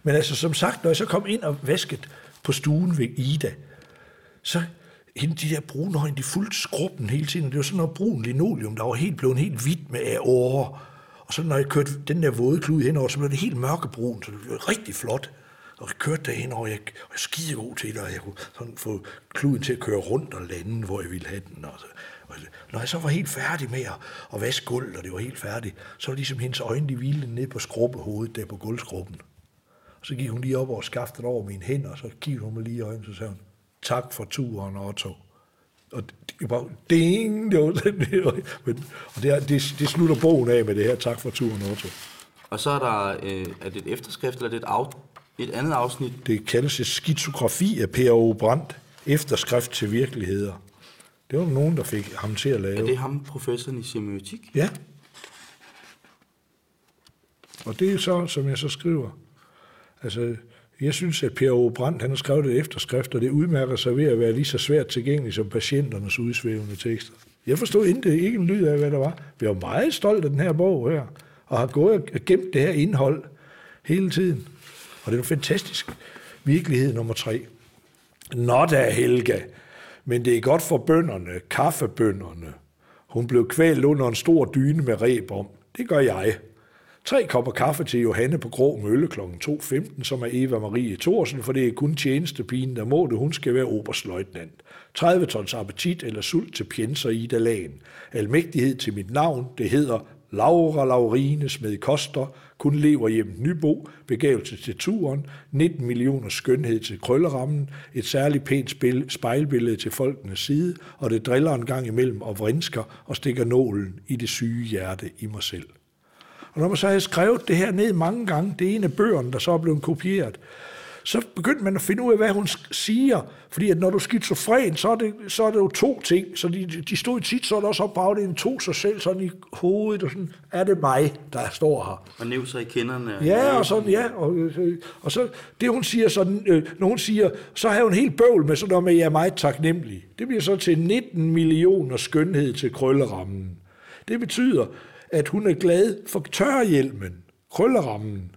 Men altså, som sagt, når jeg så kom ind og vasket på stuen ved Ida, så hende, de der brune øjne, de fulgte skrubben hele tiden. Det var sådan noget brun linoleum, der var helt blevet helt hvidt med årer. Og så når jeg kørte den der våde klud henover, så blev det helt mørkebrun, så det blev rigtig flot. Og jeg kørte derhen, og jeg, og jeg skide god til det, og jeg kunne sådan få kluden til at køre rundt og lande, hvor jeg ville have den. Og så, og når jeg så var helt færdig med at, at vaske gulvet, og det var helt færdigt, så var ligesom hendes øjne, de hvilede ned på skrubbehovedet, der på gulvskrubben. Og så gik hun lige op og skaftet over mine hænder, og så kiggede hun mig lige i øjnene, så sagde hun, tak for turen, Otto. Og det var ding, det var sådan, det var, men, og det, det, det, slutter bogen af med det her, tak for turen, Otto. Og så er der, øh, er det et efterskrift, eller er det et, af, et andet afsnit? Det kaldes et skizografi af P.O. Brandt, efterskrift til virkeligheder. Det var nogen, der fik ham til at lave. Er det ham, professoren i semiotik? Ja. Og det er så, som jeg så skriver. Altså, jeg synes, at Per O. Brandt, han har skrevet et efterskrift, og det udmærker sig ved at være lige så svært tilgængelig som patienternes udsvævende tekster. Jeg forstod ikke, ikke en lyd af, hvad der var. Vi var meget stolt af den her bog her, og har gået og gemt det her indhold hele tiden. Og det er en fantastisk virkelighed nummer tre. Nå da, Helga, men det er godt for bønderne, kaffebønderne. Hun blev kvalt under en stor dyne med reb om. Det gør jeg. Tre kopper kaffe til Johanne på Grå Mølle kl. 2.15, som er Eva Marie Thorsen, for det er kun tjenestepigen, der må det. Hun skal være oberstløjtnant. 30 tons appetit eller sult til Pjenser Ida Lagen. Almægtighed til mit navn, det hedder Laura Laurine Smed Koster, kun lever hjem Nybo, begævelse til turen, 19 millioner skønhed til krøllerammen, et særligt pænt spil, spejlbillede til folkenes side, og det driller en gang imellem og vrinsker og stikker nålen i det syge hjerte i mig selv. Og når man så har skrevet det her ned mange gange, det er en af bøgerne, der så er blevet kopieret, så begyndte man at finde ud af, hvad hun siger. Fordi at når du er skizofren, så er det, så er det jo to ting. Så de, de stod tit, så der også op på afdelingen to sig selv, sådan i hovedet, og sådan, er det mig, der står her? Og næv sig i kinderne. Ja, og sådan, ja. Og, og så det, hun siger, sådan, øh, når hun siger, så har hun helt bøvl med sådan noget med, at jeg er meget taknemmelig. Det bliver så til 19 millioner skønhed til krøllerammen. Det betyder, at hun er glad for tørhjelmen, krøllerammen,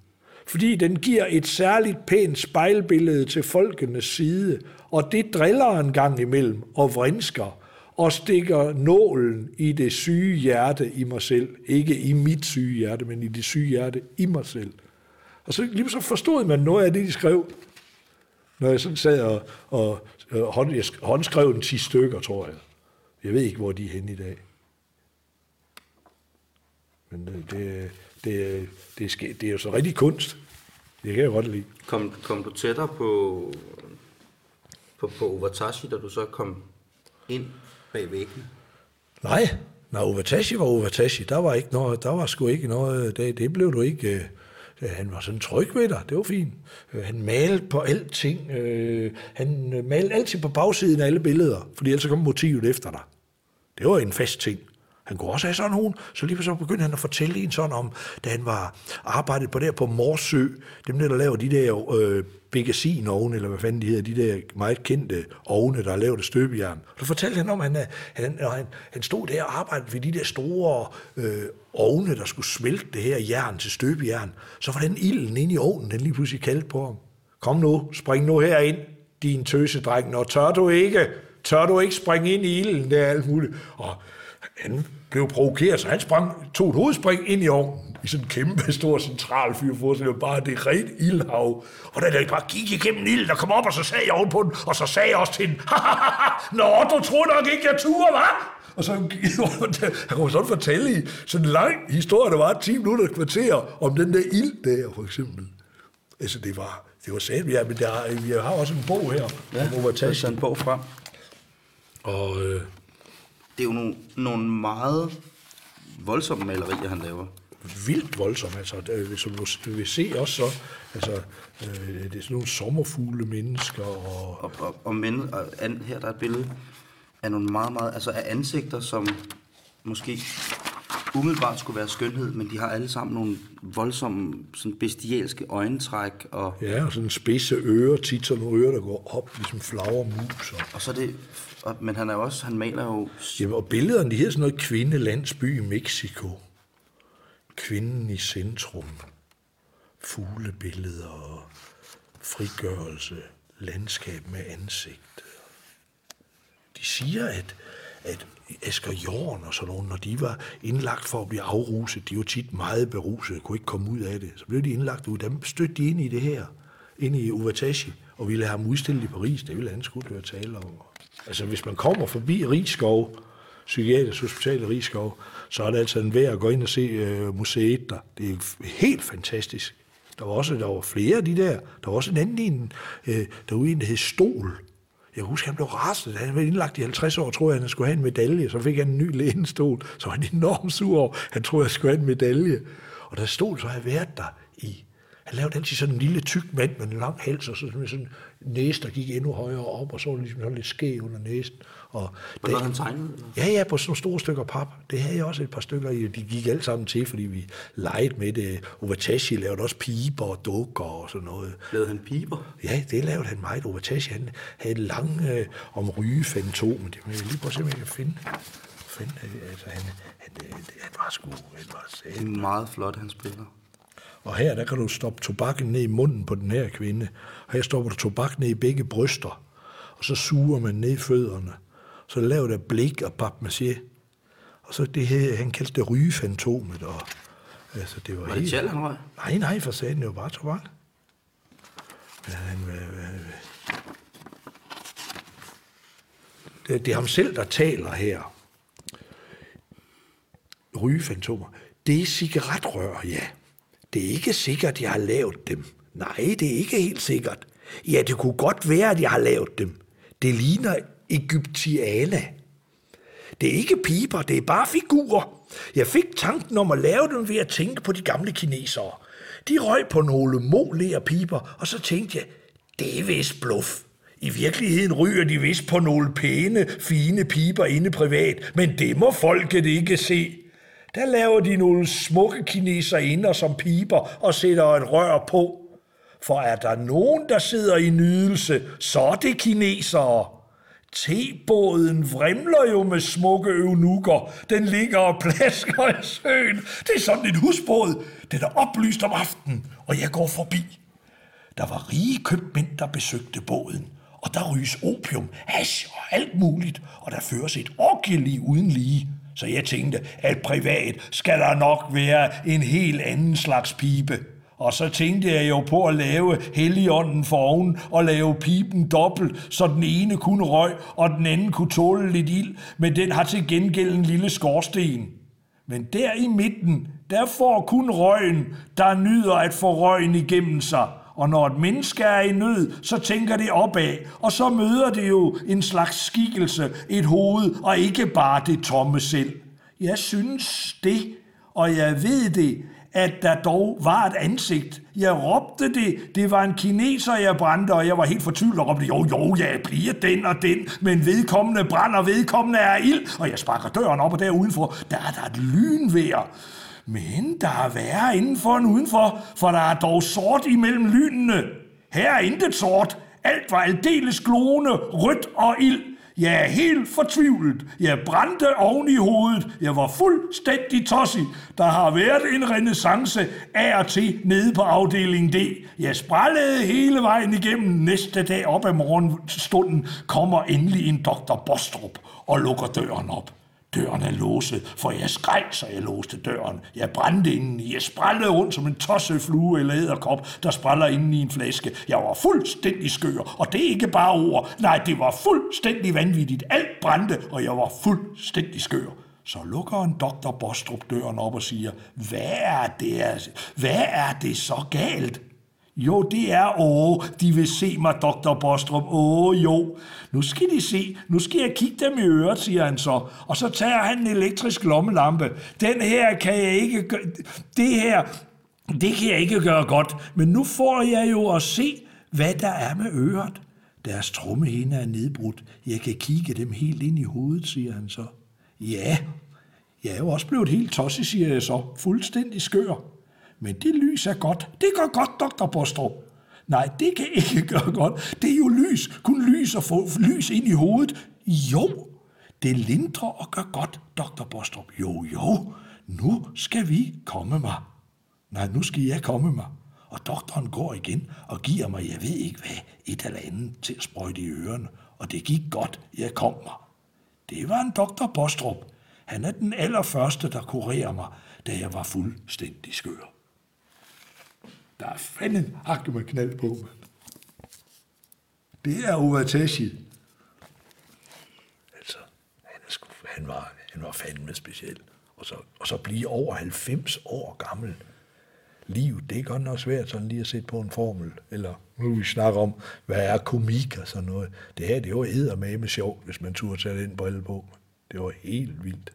fordi den giver et særligt pænt spejlbillede til folkenes side, og det driller en gang imellem og vrinsker, og stikker nålen i det syge hjerte i mig selv. Ikke i mit syge hjerte, men i det syge hjerte i mig selv. Og så lige så forstod man noget af det, de skrev. Når jeg sådan sad og, og, og hånd, jeg håndskrev en 10 stykker, tror jeg. Jeg ved ikke, hvor de er henne i dag. Men øh, det, det, det, det, sker, det er jo så rigtig kunst. Det kan jeg godt lide. Kom, kom du tættere på, på, på Ovatashi, da du så kom ind bag væggen? Nej, når Ovatashi var Ovatashi, der var, ikke noget, der var sgu ikke noget, det, det blev du ikke... Øh, han var sådan tryg ved dig, det var fint. Øh, han malede på alting. Øh, han malede altid på bagsiden af alle billeder, fordi ellers kom motivet efter dig. Det var en fast ting. Han kunne også have sådan nogen. Så lige så begyndte han at fortælle en sådan om, da han var arbejdet på der på Morsø, dem der, der laver de der øh, Begasin-ovne, eller hvad fanden de hedder, de der meget kendte ovne, der har lavet støbejern. Så fortalte han om, at han, øh, han, øh, han, han stod der og arbejdede ved de der store øh, ovne, der skulle smelte det her jern til støbejern. Så var den ilden inde i ovnen, den lige pludselig kaldte på ham. Kom nu, spring nu herind, din tøsedreng, når tør du ikke, tør du ikke springe ind i ilden, det er alt muligt. Og han blev provokeret, så han sprang, tog et hovedspring ind i ovnen, i sådan en kæmpe stor central fyr for sig, bare det rent ildhav. Og da det bare gik igennem ilden, der kom op, og så sagde jeg ovenpå den, og så sagde jeg også til den, Nå, du troede nok ikke, jeg turde, hva'? Og så han kunne sådan fortælle i sådan en lang historie, der var 10 minutter kvarter, om den der ild der, for eksempel. Altså, det var, det var sandt, ja, men der, vi har også en bog her, ja, hvor vi har en bog frem. Og øh, det er jo nogle, nogle meget voldsomme malerier, han laver. Vildt voldsomme, altså, som du vil se også så, altså, øh, det er sådan nogle sommerfugle mennesker. Og, og, og, og, men, og an, her der er et billede af nogle meget, meget, altså af ansigter, som måske umiddelbart skulle være skønhed, men de har alle sammen nogle voldsomme, sådan bestialske øjentræk. Og ja, og sådan spidse ører, tit sådan nogle ører, der går op, ligesom flagermus. Og, og så det og, men han er også, han maler jo... Ja, og billederne, de hedder sådan noget kvindelandsby i Mexico. Kvinden i centrum. Fuglebilleder, frigørelse, landskab med ansigt. De siger, at, at Asger Jorn og sådan nogen, når de var indlagt for at blive afruset, de var tit meget beruset, kunne ikke komme ud af det. Så blev de indlagt ud. Dem stødte de ind i det her, ind i Uvatashi, og ville have ham udstillet i Paris. Det ville han skulle høre tale om. Altså, hvis man kommer forbi Rigskov, Psykiatrisk Hospital i Rigskov, så er det altså en værd at gå ind og se øh, museet der. Det er helt fantastisk. Der var også der var flere af de der. Der var også en anden en, øh, der var en, der hed Stol. Jeg husker, han blev rastet. Han var indlagt i 50 år, tror jeg, han skulle have en medalje. Så fik han en ny lænestol. Så var han enormt sur over. Han troede, jeg skulle have en medalje. Og der stod, så har jeg været der i han lavede altid sådan en lille tyk mand med en lang hals, og så sådan, sådan en næse, der gik endnu højere op, og så var det ligesom lidt skæv under næsen. Og var han tegnet? Ja, ja, på sådan store stykker pap. Det havde jeg også et par stykker i. De gik alle sammen til, fordi vi legede med det. Ovatashi lavede også piber og dukker og sådan noget. Lavede han piber? Ja, det lavede han meget. Ovatashi, han havde en lang øh, om rygefantom. Det må jeg lige prøve at se, om jeg kan finde. finde øh, altså, han, han, øh, han var sgu... Han var det er meget flot, han spiller. Og her, der kan du stoppe tobakken ned i munden på den her kvinde. Og her stopper du tobak ned i begge bryster. Og så suger man ned i fødderne. Så laver der blik og papmaché. Og så det her, han kaldte det rygefantomet. Og, altså, det var, Var det helt- tjal, han røg? Nej, nej, for satan, det var bare tobak. Men han, øh, øh, det, det er ham selv, der taler her. Rygefantomer. Det er cigaretrør, ja. Det er ikke sikkert, jeg har lavet dem. Nej, det er ikke helt sikkert. Ja, det kunne godt være, at jeg har lavet dem. Det ligner Egyptiala. Det er ikke piber, det er bare figurer. Jeg fik tanken om at lave dem ved at tænke på de gamle kinesere. De røg på nogle molære piber, og så tænkte jeg, det er vist bluff. I virkeligheden ryger de vist på nogle pæne, fine piber inde privat, men det må folket ikke se. Der laver de nogle smukke kineser inder som piber og sætter et rør på. For er der nogen, der sidder i nydelse, så er det kinesere. Tebåden vrimler jo med smukke eunukker. Den ligger og plasker i søen. Det er sådan en husbåd. Den er oplyst om aftenen, og jeg går forbi. Der var rige købmænd, der besøgte båden. Og der ryges opium, hash og alt muligt. Og der føres et orgieliv uden lige. Så jeg tænkte, at privat skal der nok være en helt anden slags pibe. Og så tænkte jeg jo på at lave helligånden for oven og lave pipen dobbelt, så den ene kunne røg, og den anden kunne tåle lidt ild, men den har til gengæld en lille skorsten. Men der i midten, der får kun røgen, der nyder at få røgen igennem sig. Og når et menneske er i nød, så tænker det opad, og så møder det jo en slags skikkelse, et hoved, og ikke bare det tomme selv. Jeg synes det, og jeg ved det, at der dog var et ansigt. Jeg råbte det. Det var en kineser, jeg brændte, og jeg var helt fortvivlet og råbte, jo, jo, jeg bliver den og den, men vedkommende brænder, vedkommende er ild. Og jeg sparker døren op, og der udenfor, der er der et lynvejr. Men der er værre indenfor end udenfor, for der er dog sort imellem lynene. Her er intet sort. Alt var aldeles glående, rødt og ild. Jeg er helt fortvivlet. Jeg brændte oven i hovedet. Jeg var fuldstændig tosset. Der har været en renaissance af og til nede på afdeling D. Jeg sprallede hele vejen igennem. Næste dag op ad morgenstunden kommer endelig en doktor Bostrup og lukker døren op. Døren er låse, for jeg skreg, så jeg låste døren. Jeg brændte indeni. Jeg sprællede rundt som en tosset flue eller æderkop, der spræller inden i en flaske. Jeg var fuldstændig skør, og det er ikke bare ord. Nej, det var fuldstændig vanvittigt. Alt brændte, og jeg var fuldstændig skør. Så lukker en doktor Bostrup døren op og siger, hvad er det, hvad er det så galt? Jo, det er, åh, de vil se mig, Dr. Bostrup. Åh, jo. Nu skal de se. Nu skal jeg kigge dem i øret, siger han så. Og så tager han en elektrisk lommelampe. Den her kan jeg ikke gøre... Det her, det kan jeg ikke gøre godt. Men nu får jeg jo at se, hvad der er med øret. Deres trommehinde er nedbrudt. Jeg kan kigge dem helt ind i hovedet, siger han så. Ja, jeg er jo også blevet helt tosset, siger jeg så. Fuldstændig skør. Men det lys er godt. Det gør godt, doktor Bostrup. Nej, det kan ikke gøre godt. Det er jo lys. Kun lys og få lys ind i hovedet. Jo, det lindrer og gør godt, doktor Bostrup. Jo, jo, nu skal vi komme mig. Nej, nu skal jeg komme mig. Og doktoren går igen og giver mig, jeg ved ikke hvad, et eller andet til at sprøjte i ørerne. Og det gik godt, jeg kom mig. Det var en doktor Bostrup. Han er den allerførste, der kurerer mig, da jeg var fuldstændig skør. Der er fanden hakket med knald på, mand. Det er Ovatashi. Altså, han, er sku, han, var, han var fandme speciel. Og så, og så blive over 90 år gammel. Liv, det er godt nok svært sådan lige at sætte på en formel. Eller nu vi snakker om, hvad er komik og sådan noget. Det her, det var eddermame sjovt, hvis man turde tage den brille på. Det var helt vildt.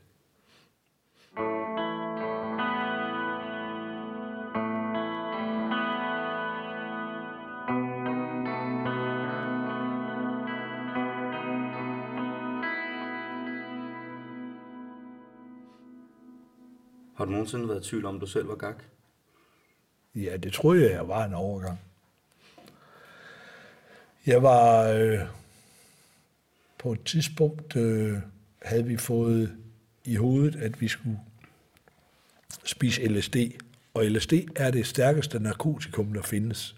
Har du nogensinde været i tvivl om, du selv var gak? Ja, det troede jeg, jeg var en overgang. Jeg var øh, på et tidspunkt, øh, havde vi fået i hovedet, at vi skulle spise LSD. Og LSD er det stærkeste narkotikum, der findes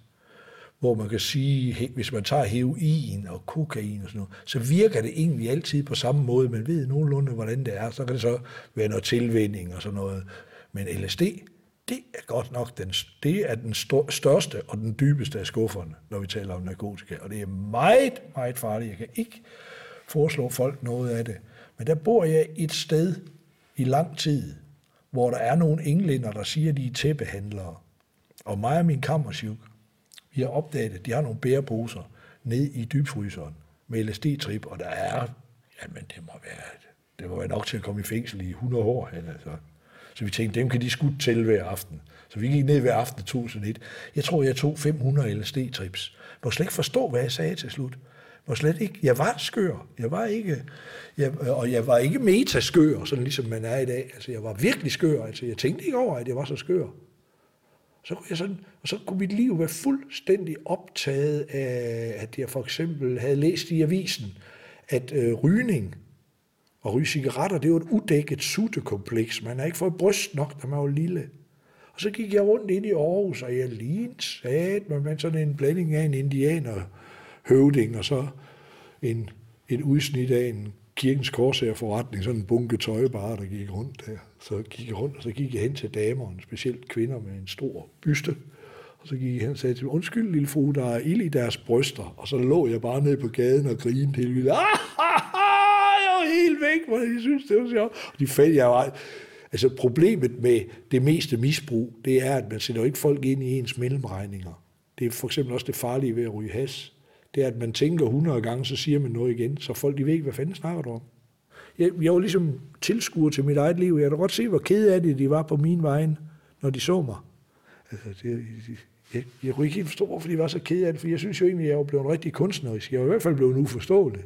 hvor man kan sige, hvis man tager heroin og kokain og sådan noget, så virker det egentlig altid på samme måde. Man ved nogenlunde, hvordan det er. Så kan det så være noget tilvænning og sådan noget. Men LSD, det er godt nok den, det er den største og den dybeste af skufferne, når vi taler om narkotika. Og det er meget, meget farligt. Jeg kan ikke foreslå folk noget af det. Men der bor jeg et sted i lang tid, hvor der er nogle englænder, der siger, at de er tæppehandlere. Og mig og min kammerchuk, vi har opdaget, at de har nogle bæreposer ned i dybfryseren med LSD-trip, og der er, jamen det må være, det må være nok til at komme i fængsel i 100 år. Altså. Så vi tænkte, dem kan de skudt til hver aften. Så vi gik ned hver aften 1001. Jeg tror, jeg tog 500 LSD-trips. Jeg må slet ikke forstå, hvad jeg sagde til slut. Jeg var slet ikke, jeg var skør. Jeg var ikke, jeg, og jeg var ikke metaskør, sådan ligesom man er i dag. Altså, jeg var virkelig skør. Altså, jeg tænkte ikke over, at jeg var så skør. Så kunne jeg sådan, og så kunne mit liv være fuldstændig optaget af, at jeg for eksempel havde læst i avisen, at øh, rygning og ryge cigaretter, det var et udækket suttekompleks. Man har ikke fået bryst nok, da man var lille. Og så gik jeg rundt ind i Aarhus, og jeg lignede sat med man sådan en blanding af en indianer høvding, og så en, et udsnit af en kirkens korsagerforretning, sådan en bunke tøj bare, der gik rundt der. Så gik jeg rundt, og så gik jeg hen til damerne, specielt kvinder med en stor byste. Og så gik jeg hen og sagde til dem, undskyld lille fru, der er ild i deres bryster. Og så lå jeg bare nede på gaden og grinede helt vildt. Ah, ah, ah, jeg var helt væk, hvor de synes, det var sjovt. Og de fandt, jeg var... Altså problemet med det meste misbrug, det er, at man sætter jo ikke folk ind i ens mellemregninger. Det er for eksempel også det farlige ved at ryge has. Det er, at man tænker 100 gange, så siger man noget igen, så folk de ved ikke, hvad fanden snakker du om. Jeg, jeg var ligesom tilskuer til mit eget liv. Jeg kan godt se, hvor ked af det de var på min vej, når de så mig. Altså, det, jeg, jeg kunne ikke helt forstå, hvorfor de var så ked af det, for jeg synes jo egentlig, at jeg var blevet rigtig kunstnerisk. Jeg var i hvert fald blevet uforståelig.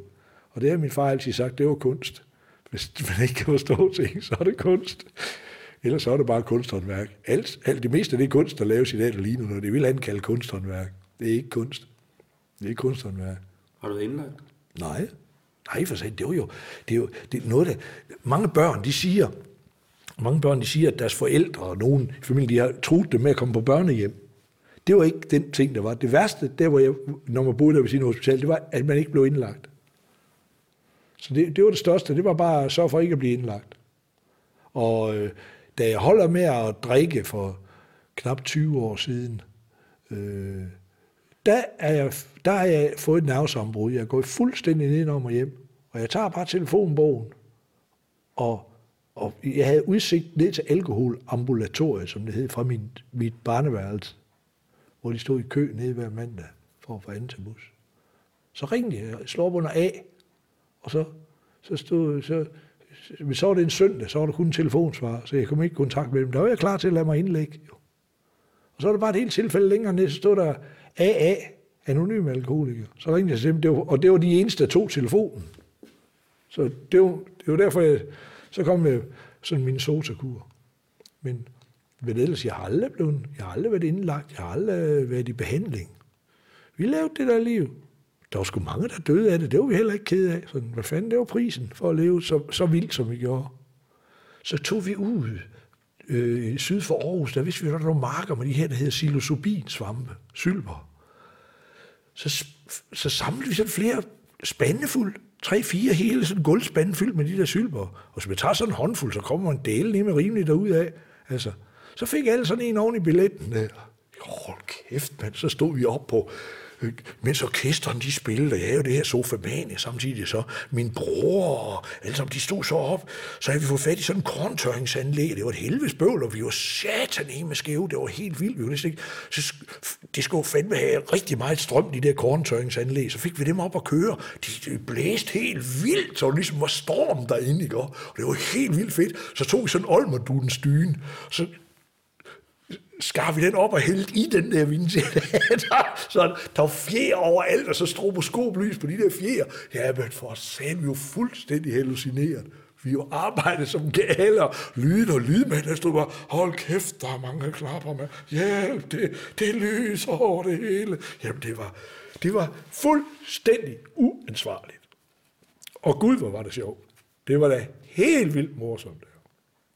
Og det har min far altid sagt, det var kunst. Hvis man ikke kan forstå ting, så er det kunst. Ellers så er det bare kunsthåndværk. Alt, alt det meste af det kunst, der laves i dag, der ligner noget, det vil han kalde kunsthåndværk. Det er ikke kunst. Det er ikke kunsthåndværk. Har du været indlagt? Nej. Nej, for sig, det er jo, det er jo det er noget, der... Mange børn, de siger, mange børn, de siger, at deres forældre og nogen i familien, de har truet dem med at komme på børnehjem. Det var ikke den ting, der var. Det værste, der hvor jeg, når man boede der ved sin hospital, det var, at man ikke blev indlagt. Så det, det var det største. Det var bare at sørge for ikke at blive indlagt. Og øh, da jeg holder med at drikke for knap 20 år siden, øh, der er jeg, der har jeg fået et nervesambrud. Jeg er gået fuldstændig ned om og hjem. Og jeg tager bare telefonbogen. Og, og jeg havde udsigt ned til alkoholambulatoriet, som det hed, fra min, mit barneværelse. Hvor de stod i kø nede hver mandag for at få anden til bus. Så ringede jeg, jeg slår under A, og så, så stod, så, men så var det en søndag, så var der kun en telefonsvar, så jeg kom ikke i kontakt med dem. Der var jeg klar til at lade mig indlægge. Jo. Og så var det bare et helt tilfælde længere ned, så stod der AA, anonym alkoholiker. Så ringede jeg til dem, det var, og det var de eneste, der tog telefonen. Så det var, det var derfor, jeg, så kom jeg sådan min sotakur. Men ved ellers, jeg har aldrig blevet, jeg har aldrig været indlagt, jeg har aldrig været i behandling. Vi lavede det der liv. Der var sgu mange, der døde af det. Det var vi heller ikke ked af. Sådan, hvad fanden, det var prisen for at leve så, så vildt, som vi gjorde. Så tog vi ud øh, syd for Aarhus, der vidste vi, at der var nogle marker med de her, der hedder psilocybin-svampe, sylper. Så, så samlede vi sådan flere spande fuld, tre, fire hele sådan guldspande fyldt med de der sylper. Og så man tager sådan en håndfuld, så kommer man en del ned med rimeligt derudad. Altså, så fik alle sådan en oven i billetten. Hold kæft, mand. Så stod vi op på, mens orkestren de spillede, og jeg havde det her sofamanie samtidig så. Min bror og alle sammen, de stod så op. Så havde vi fået fat i sådan en korntørringsanlæg. Det var et helvedes bøvl, og vi var satan med skæve. Det var helt vildt. Vi var næsten ikke... Så det skulle fandme have rigtig meget strøm, de der korntørringsanlæg. Så fik vi dem op at køre. De, de blæste helt vildt, så det ligesom var storm derinde, ikke? Og det var helt vildt fedt. Så tog vi sådan en styren. Så skar vi den op og hældte i den der vindtæller. så der var fjer overalt, og så stroboskoplys på de der fjer. Ja, men for sagen, vi var fuldstændig hallucineret. Vi jo arbejdet som galer, lyd og lydmænd, der stod bare, hold kæft, der er mange klapper med, hjælp, det, det lyser over det hele. Jamen, det var, det var fuldstændig uansvarligt. Og gud, hvor var det sjovt. Det var da helt vildt morsomt.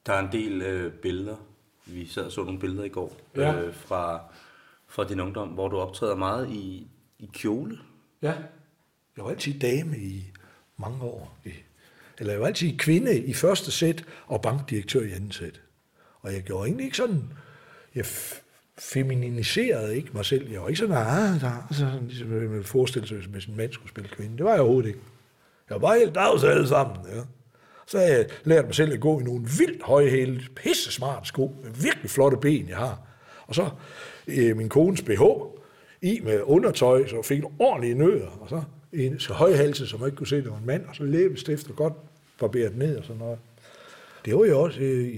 Der er en del øh, billeder. Vi sad og så nogle billeder i går Ja. øh, fra for din ungdom, hvor du optræder meget i, i kjole. Ja. Jeg var altid dame i mange år. Eller jeg var altid kvinde i første sæt og bankdirektør i anden sæt. Og jeg gjorde egentlig ikke sådan... Jeg feminiserede ikke mig selv. Jeg var ikke sådan, ah, der, sådan, ligesom man forestille sig, hvis en mand skulle spille kvinde. Det var jeg overhovedet ikke. Jeg var helt dags alle sammen. Ja. Så har jeg lært mig selv at gå i nogle vildt højhæle, pisse smart sko, med virkelig flotte ben, jeg har. Og så øh, min kones BH i med undertøj, så fik en ordentlig nødder, og så en så højhalse, som man ikke kunne se, det var en mand, og så læbestift og godt barberet ned og sådan noget. Det var jo også, øh,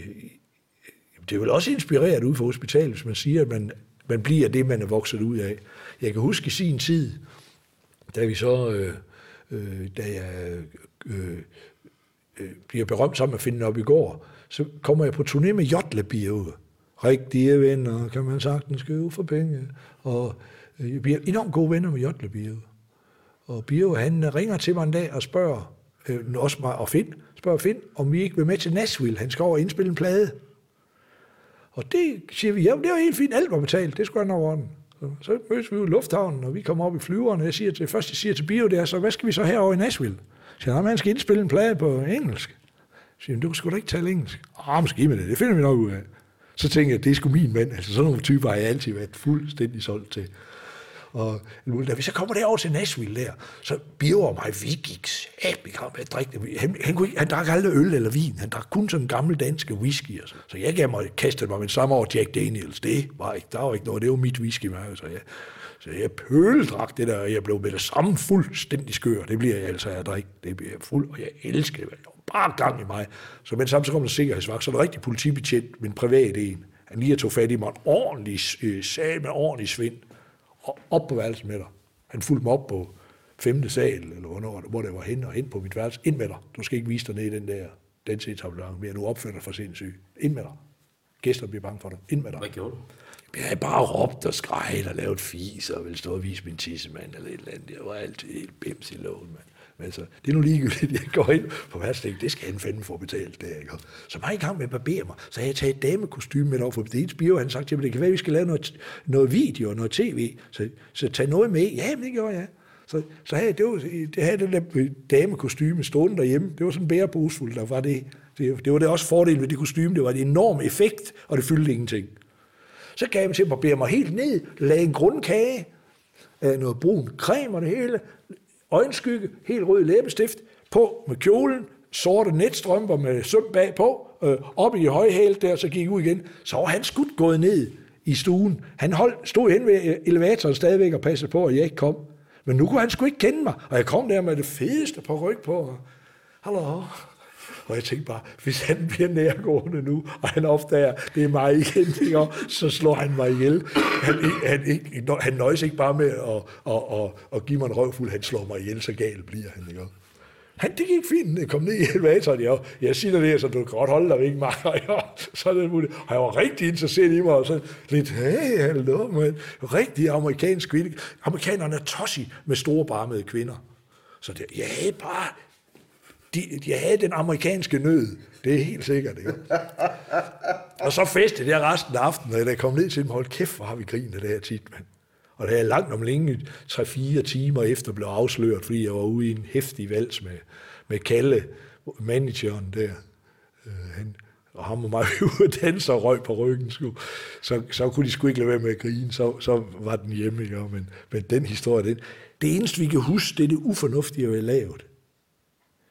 det er vel også inspireret ud for hospitalet, hvis man siger, at man, man bliver det, man er vokset ud af. Jeg kan huske i sin tid, da vi så, øh, øh, da jeg øh, øh, bliver berømt sammen med Finden op i går, så kommer jeg på turné med Jotlebio. Rigtige venner, kan man sagtens skrive for penge. Og øh, jeg bliver enormt gode venner med Jotlebio. Og Bio, han ringer til mig en dag og spørger, øh, også mig og Finn, spørger Finn, om vi ikke vil med til Nashville. Han skal over og indspille en plade. Og det siger vi, ja, det var helt fint, alt var betalt, det skulle han over den. Så, så mødes vi i lufthavnen, og vi kommer op i flyveren, og jeg siger til, først jeg siger til Bio, det er så, hvad skal vi så herover i Nashville? Så han, han skal indspille en plade på engelsk. Så siger du kan sgu da ikke tale engelsk. Ah, måske med det, det finder vi nok ud af. Så tænker jeg, det er sgu min mand. Altså sådan nogle typer har jeg altid været fuldstændig solgt til. Og da vi så kommer derover til Nashville der, så biver mig, vi gik sæbe med at drikke han, han, kunne, han drak aldrig øl eller vin, han drak kun sådan gammel danske whisky. Og så. så jeg gav mig, kastede mig med samme år Jack Daniels, det var ikke, der var ikke noget, det var mit whisky så jeg, så jeg pøledrak det der, og jeg blev med det samme fuldstændig skør. Det bliver jeg altså, jeg drik. Det bliver jeg fuld, og jeg elsker det. Jeg bare gang i mig. Så mens sammen så kom der sikkerhedsvagt, så er der rigtig politibetjent, men privat en. Han lige tog fat i mig en ordentlig øh, sag med ordentlig svind op på værelset med dig. Han fulgte mig op på femte sal, eller hvornår, hvor det var hen, og ind på mit værelse. Ind med dig. Du skal ikke vise dig ned i den der densetablant, mere. nu opfører dig for sindssyg. Ind med dig. Gæster bliver bange for dig. Ind med dig. Hvad gjorde du? Jeg havde bare råbt og skrejet og lavet fis, og ville stå og vise min tissemand eller et eller andet. Jeg var altid helt bims i loven, mand. Men altså, det er nu ligegyldigt, jeg går ind på værtsdæk, det skal han fandme få betalt, det ikke? Så var jeg i gang med at barbere mig, så havde jeg taget et damekostyme med over for det ene bio, han sagde til mig, det kan være, at vi skal lave noget, noget video og noget tv, så, så tag noget med. Ja, men det gjorde jeg. Så, så havde jeg, det, var, det havde den der øh, damekostyme stående derhjemme. Det var sådan bærebrugsfuldt, der var det. Det, det var det også fordel ved det kostyme. Det var en enorm effekt, og det fyldte ingenting. Så gav jeg mig til at barbere mig helt ned, lagde en grundkage, øh, noget brun creme og det hele, øjenskygge, helt rød læbestift, på med kjolen, sorte netstrømper med søm bagpå, øh, op i højhæl der, så gik ud igen. Så var han skudt gået ned i stuen. Han holdt, stod hen ved elevatoren stadigvæk og passede på, at jeg ikke kom. Men nu kunne han sgu ikke kende mig, og jeg kom der med det fedeste på ryg på. Hallo, og jeg tænkte bare, hvis han bliver nærgående nu, og han opdager, det er mig igen, ikke? så slår han mig ihjel. Han, han, ikke, han nøjes ikke bare med at, at, at, at give mig en røvfuld, han slår mig ihjel, så galt bliver han. Ikke? Han, det gik fint, jeg kom ned i elevatoren, jeg, jeg siger det, så du kan godt holde dig ikke mig. så er det muligt. Og jeg var rigtig interesseret i mig, og så lidt, hey, hallo, man. Rigtig amerikansk kvinde. Amerikanerne er tossi med store barmede kvinder. Så det, ja, bare de, de havde den amerikanske nød. Det er helt sikkert. Ikke? og så festede jeg resten af aftenen, og da jeg kom ned til dem, hold kæft, hvor har vi grinet det her tit, mand. Og det er langt om længe, 3-4 timer efter blev afsløret, fordi jeg var ude i en hæftig vals med, med Kalle, manageren der. Øh, han, og ham og mig ude og danse og røg på ryggen. Sku. Så, så kunne de sgu ikke lade være med at grine, så, så var den hjemme. Ikke? Men, men den historie, den, det eneste vi kan huske, det er det ufornuftige, vi har lavet.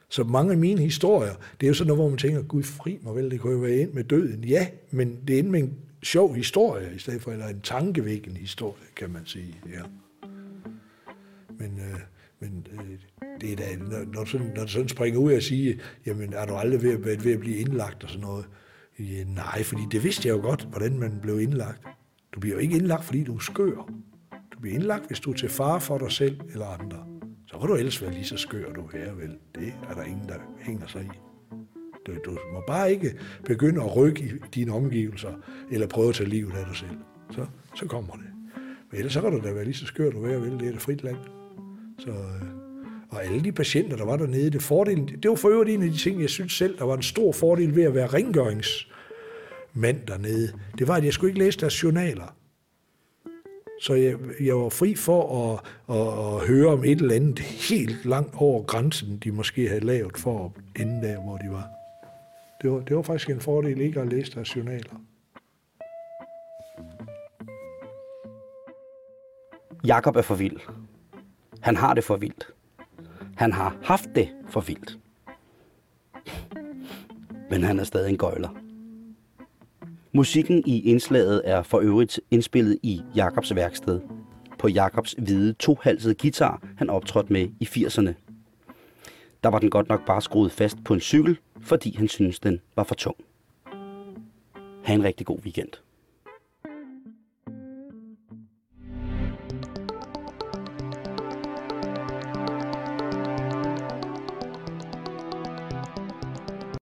Så mange af mine historier, det er jo sådan noget, hvor man tænker, Gud fri mig vel, det kunne jo være ind med døden. Ja, men det er ind med en sjov historie, i stedet for, eller en tankevækkende historie, kan man sige. Ja. Men, øh, men øh, det er da, når, når, sådan, når sådan springer ud og siger, jamen er du aldrig ved, ved, ved at blive indlagt og sådan noget? Ja, nej, fordi det vidste jeg jo godt, hvordan man blev indlagt. Du bliver jo ikke indlagt, fordi du er skør. Du bliver indlagt, hvis du er til fare for dig selv eller andre så kan du ellers være lige så skør, du er, vel. Det er der ingen, der hænger sig i. Du, du må bare ikke begynde at rykke i dine omgivelser, eller prøve at tage livet af dig selv. Så, så kommer det. Men ellers så kan du da være lige så skør, du er, vel. Det er et frit land. Så, øh, og alle de patienter, der var dernede, det, fordelen, det var for øvrigt en af de ting, jeg synes selv, der var en stor fordel ved at være rengøringsmand dernede. Det var, at jeg skulle ikke læse deres journaler. Så jeg, jeg var fri for at, at, at høre om et eller andet helt langt over grænsen, de måske havde lavet for at ende der, hvor de var. Det var, det var faktisk en fordel ikke at læse deres journaler. Jakob er for vild. Han har det for vildt. Han har haft det for vildt. Men han er stadig en gøjler. Musikken i indslaget er for øvrigt indspillet i Jakobs værksted. På Jakobs hvide tohalsede guitar, han optrådte med i 80'erne. Der var den godt nok bare skruet fast på en cykel, fordi han syntes, den var for tung. Ha' en rigtig god weekend.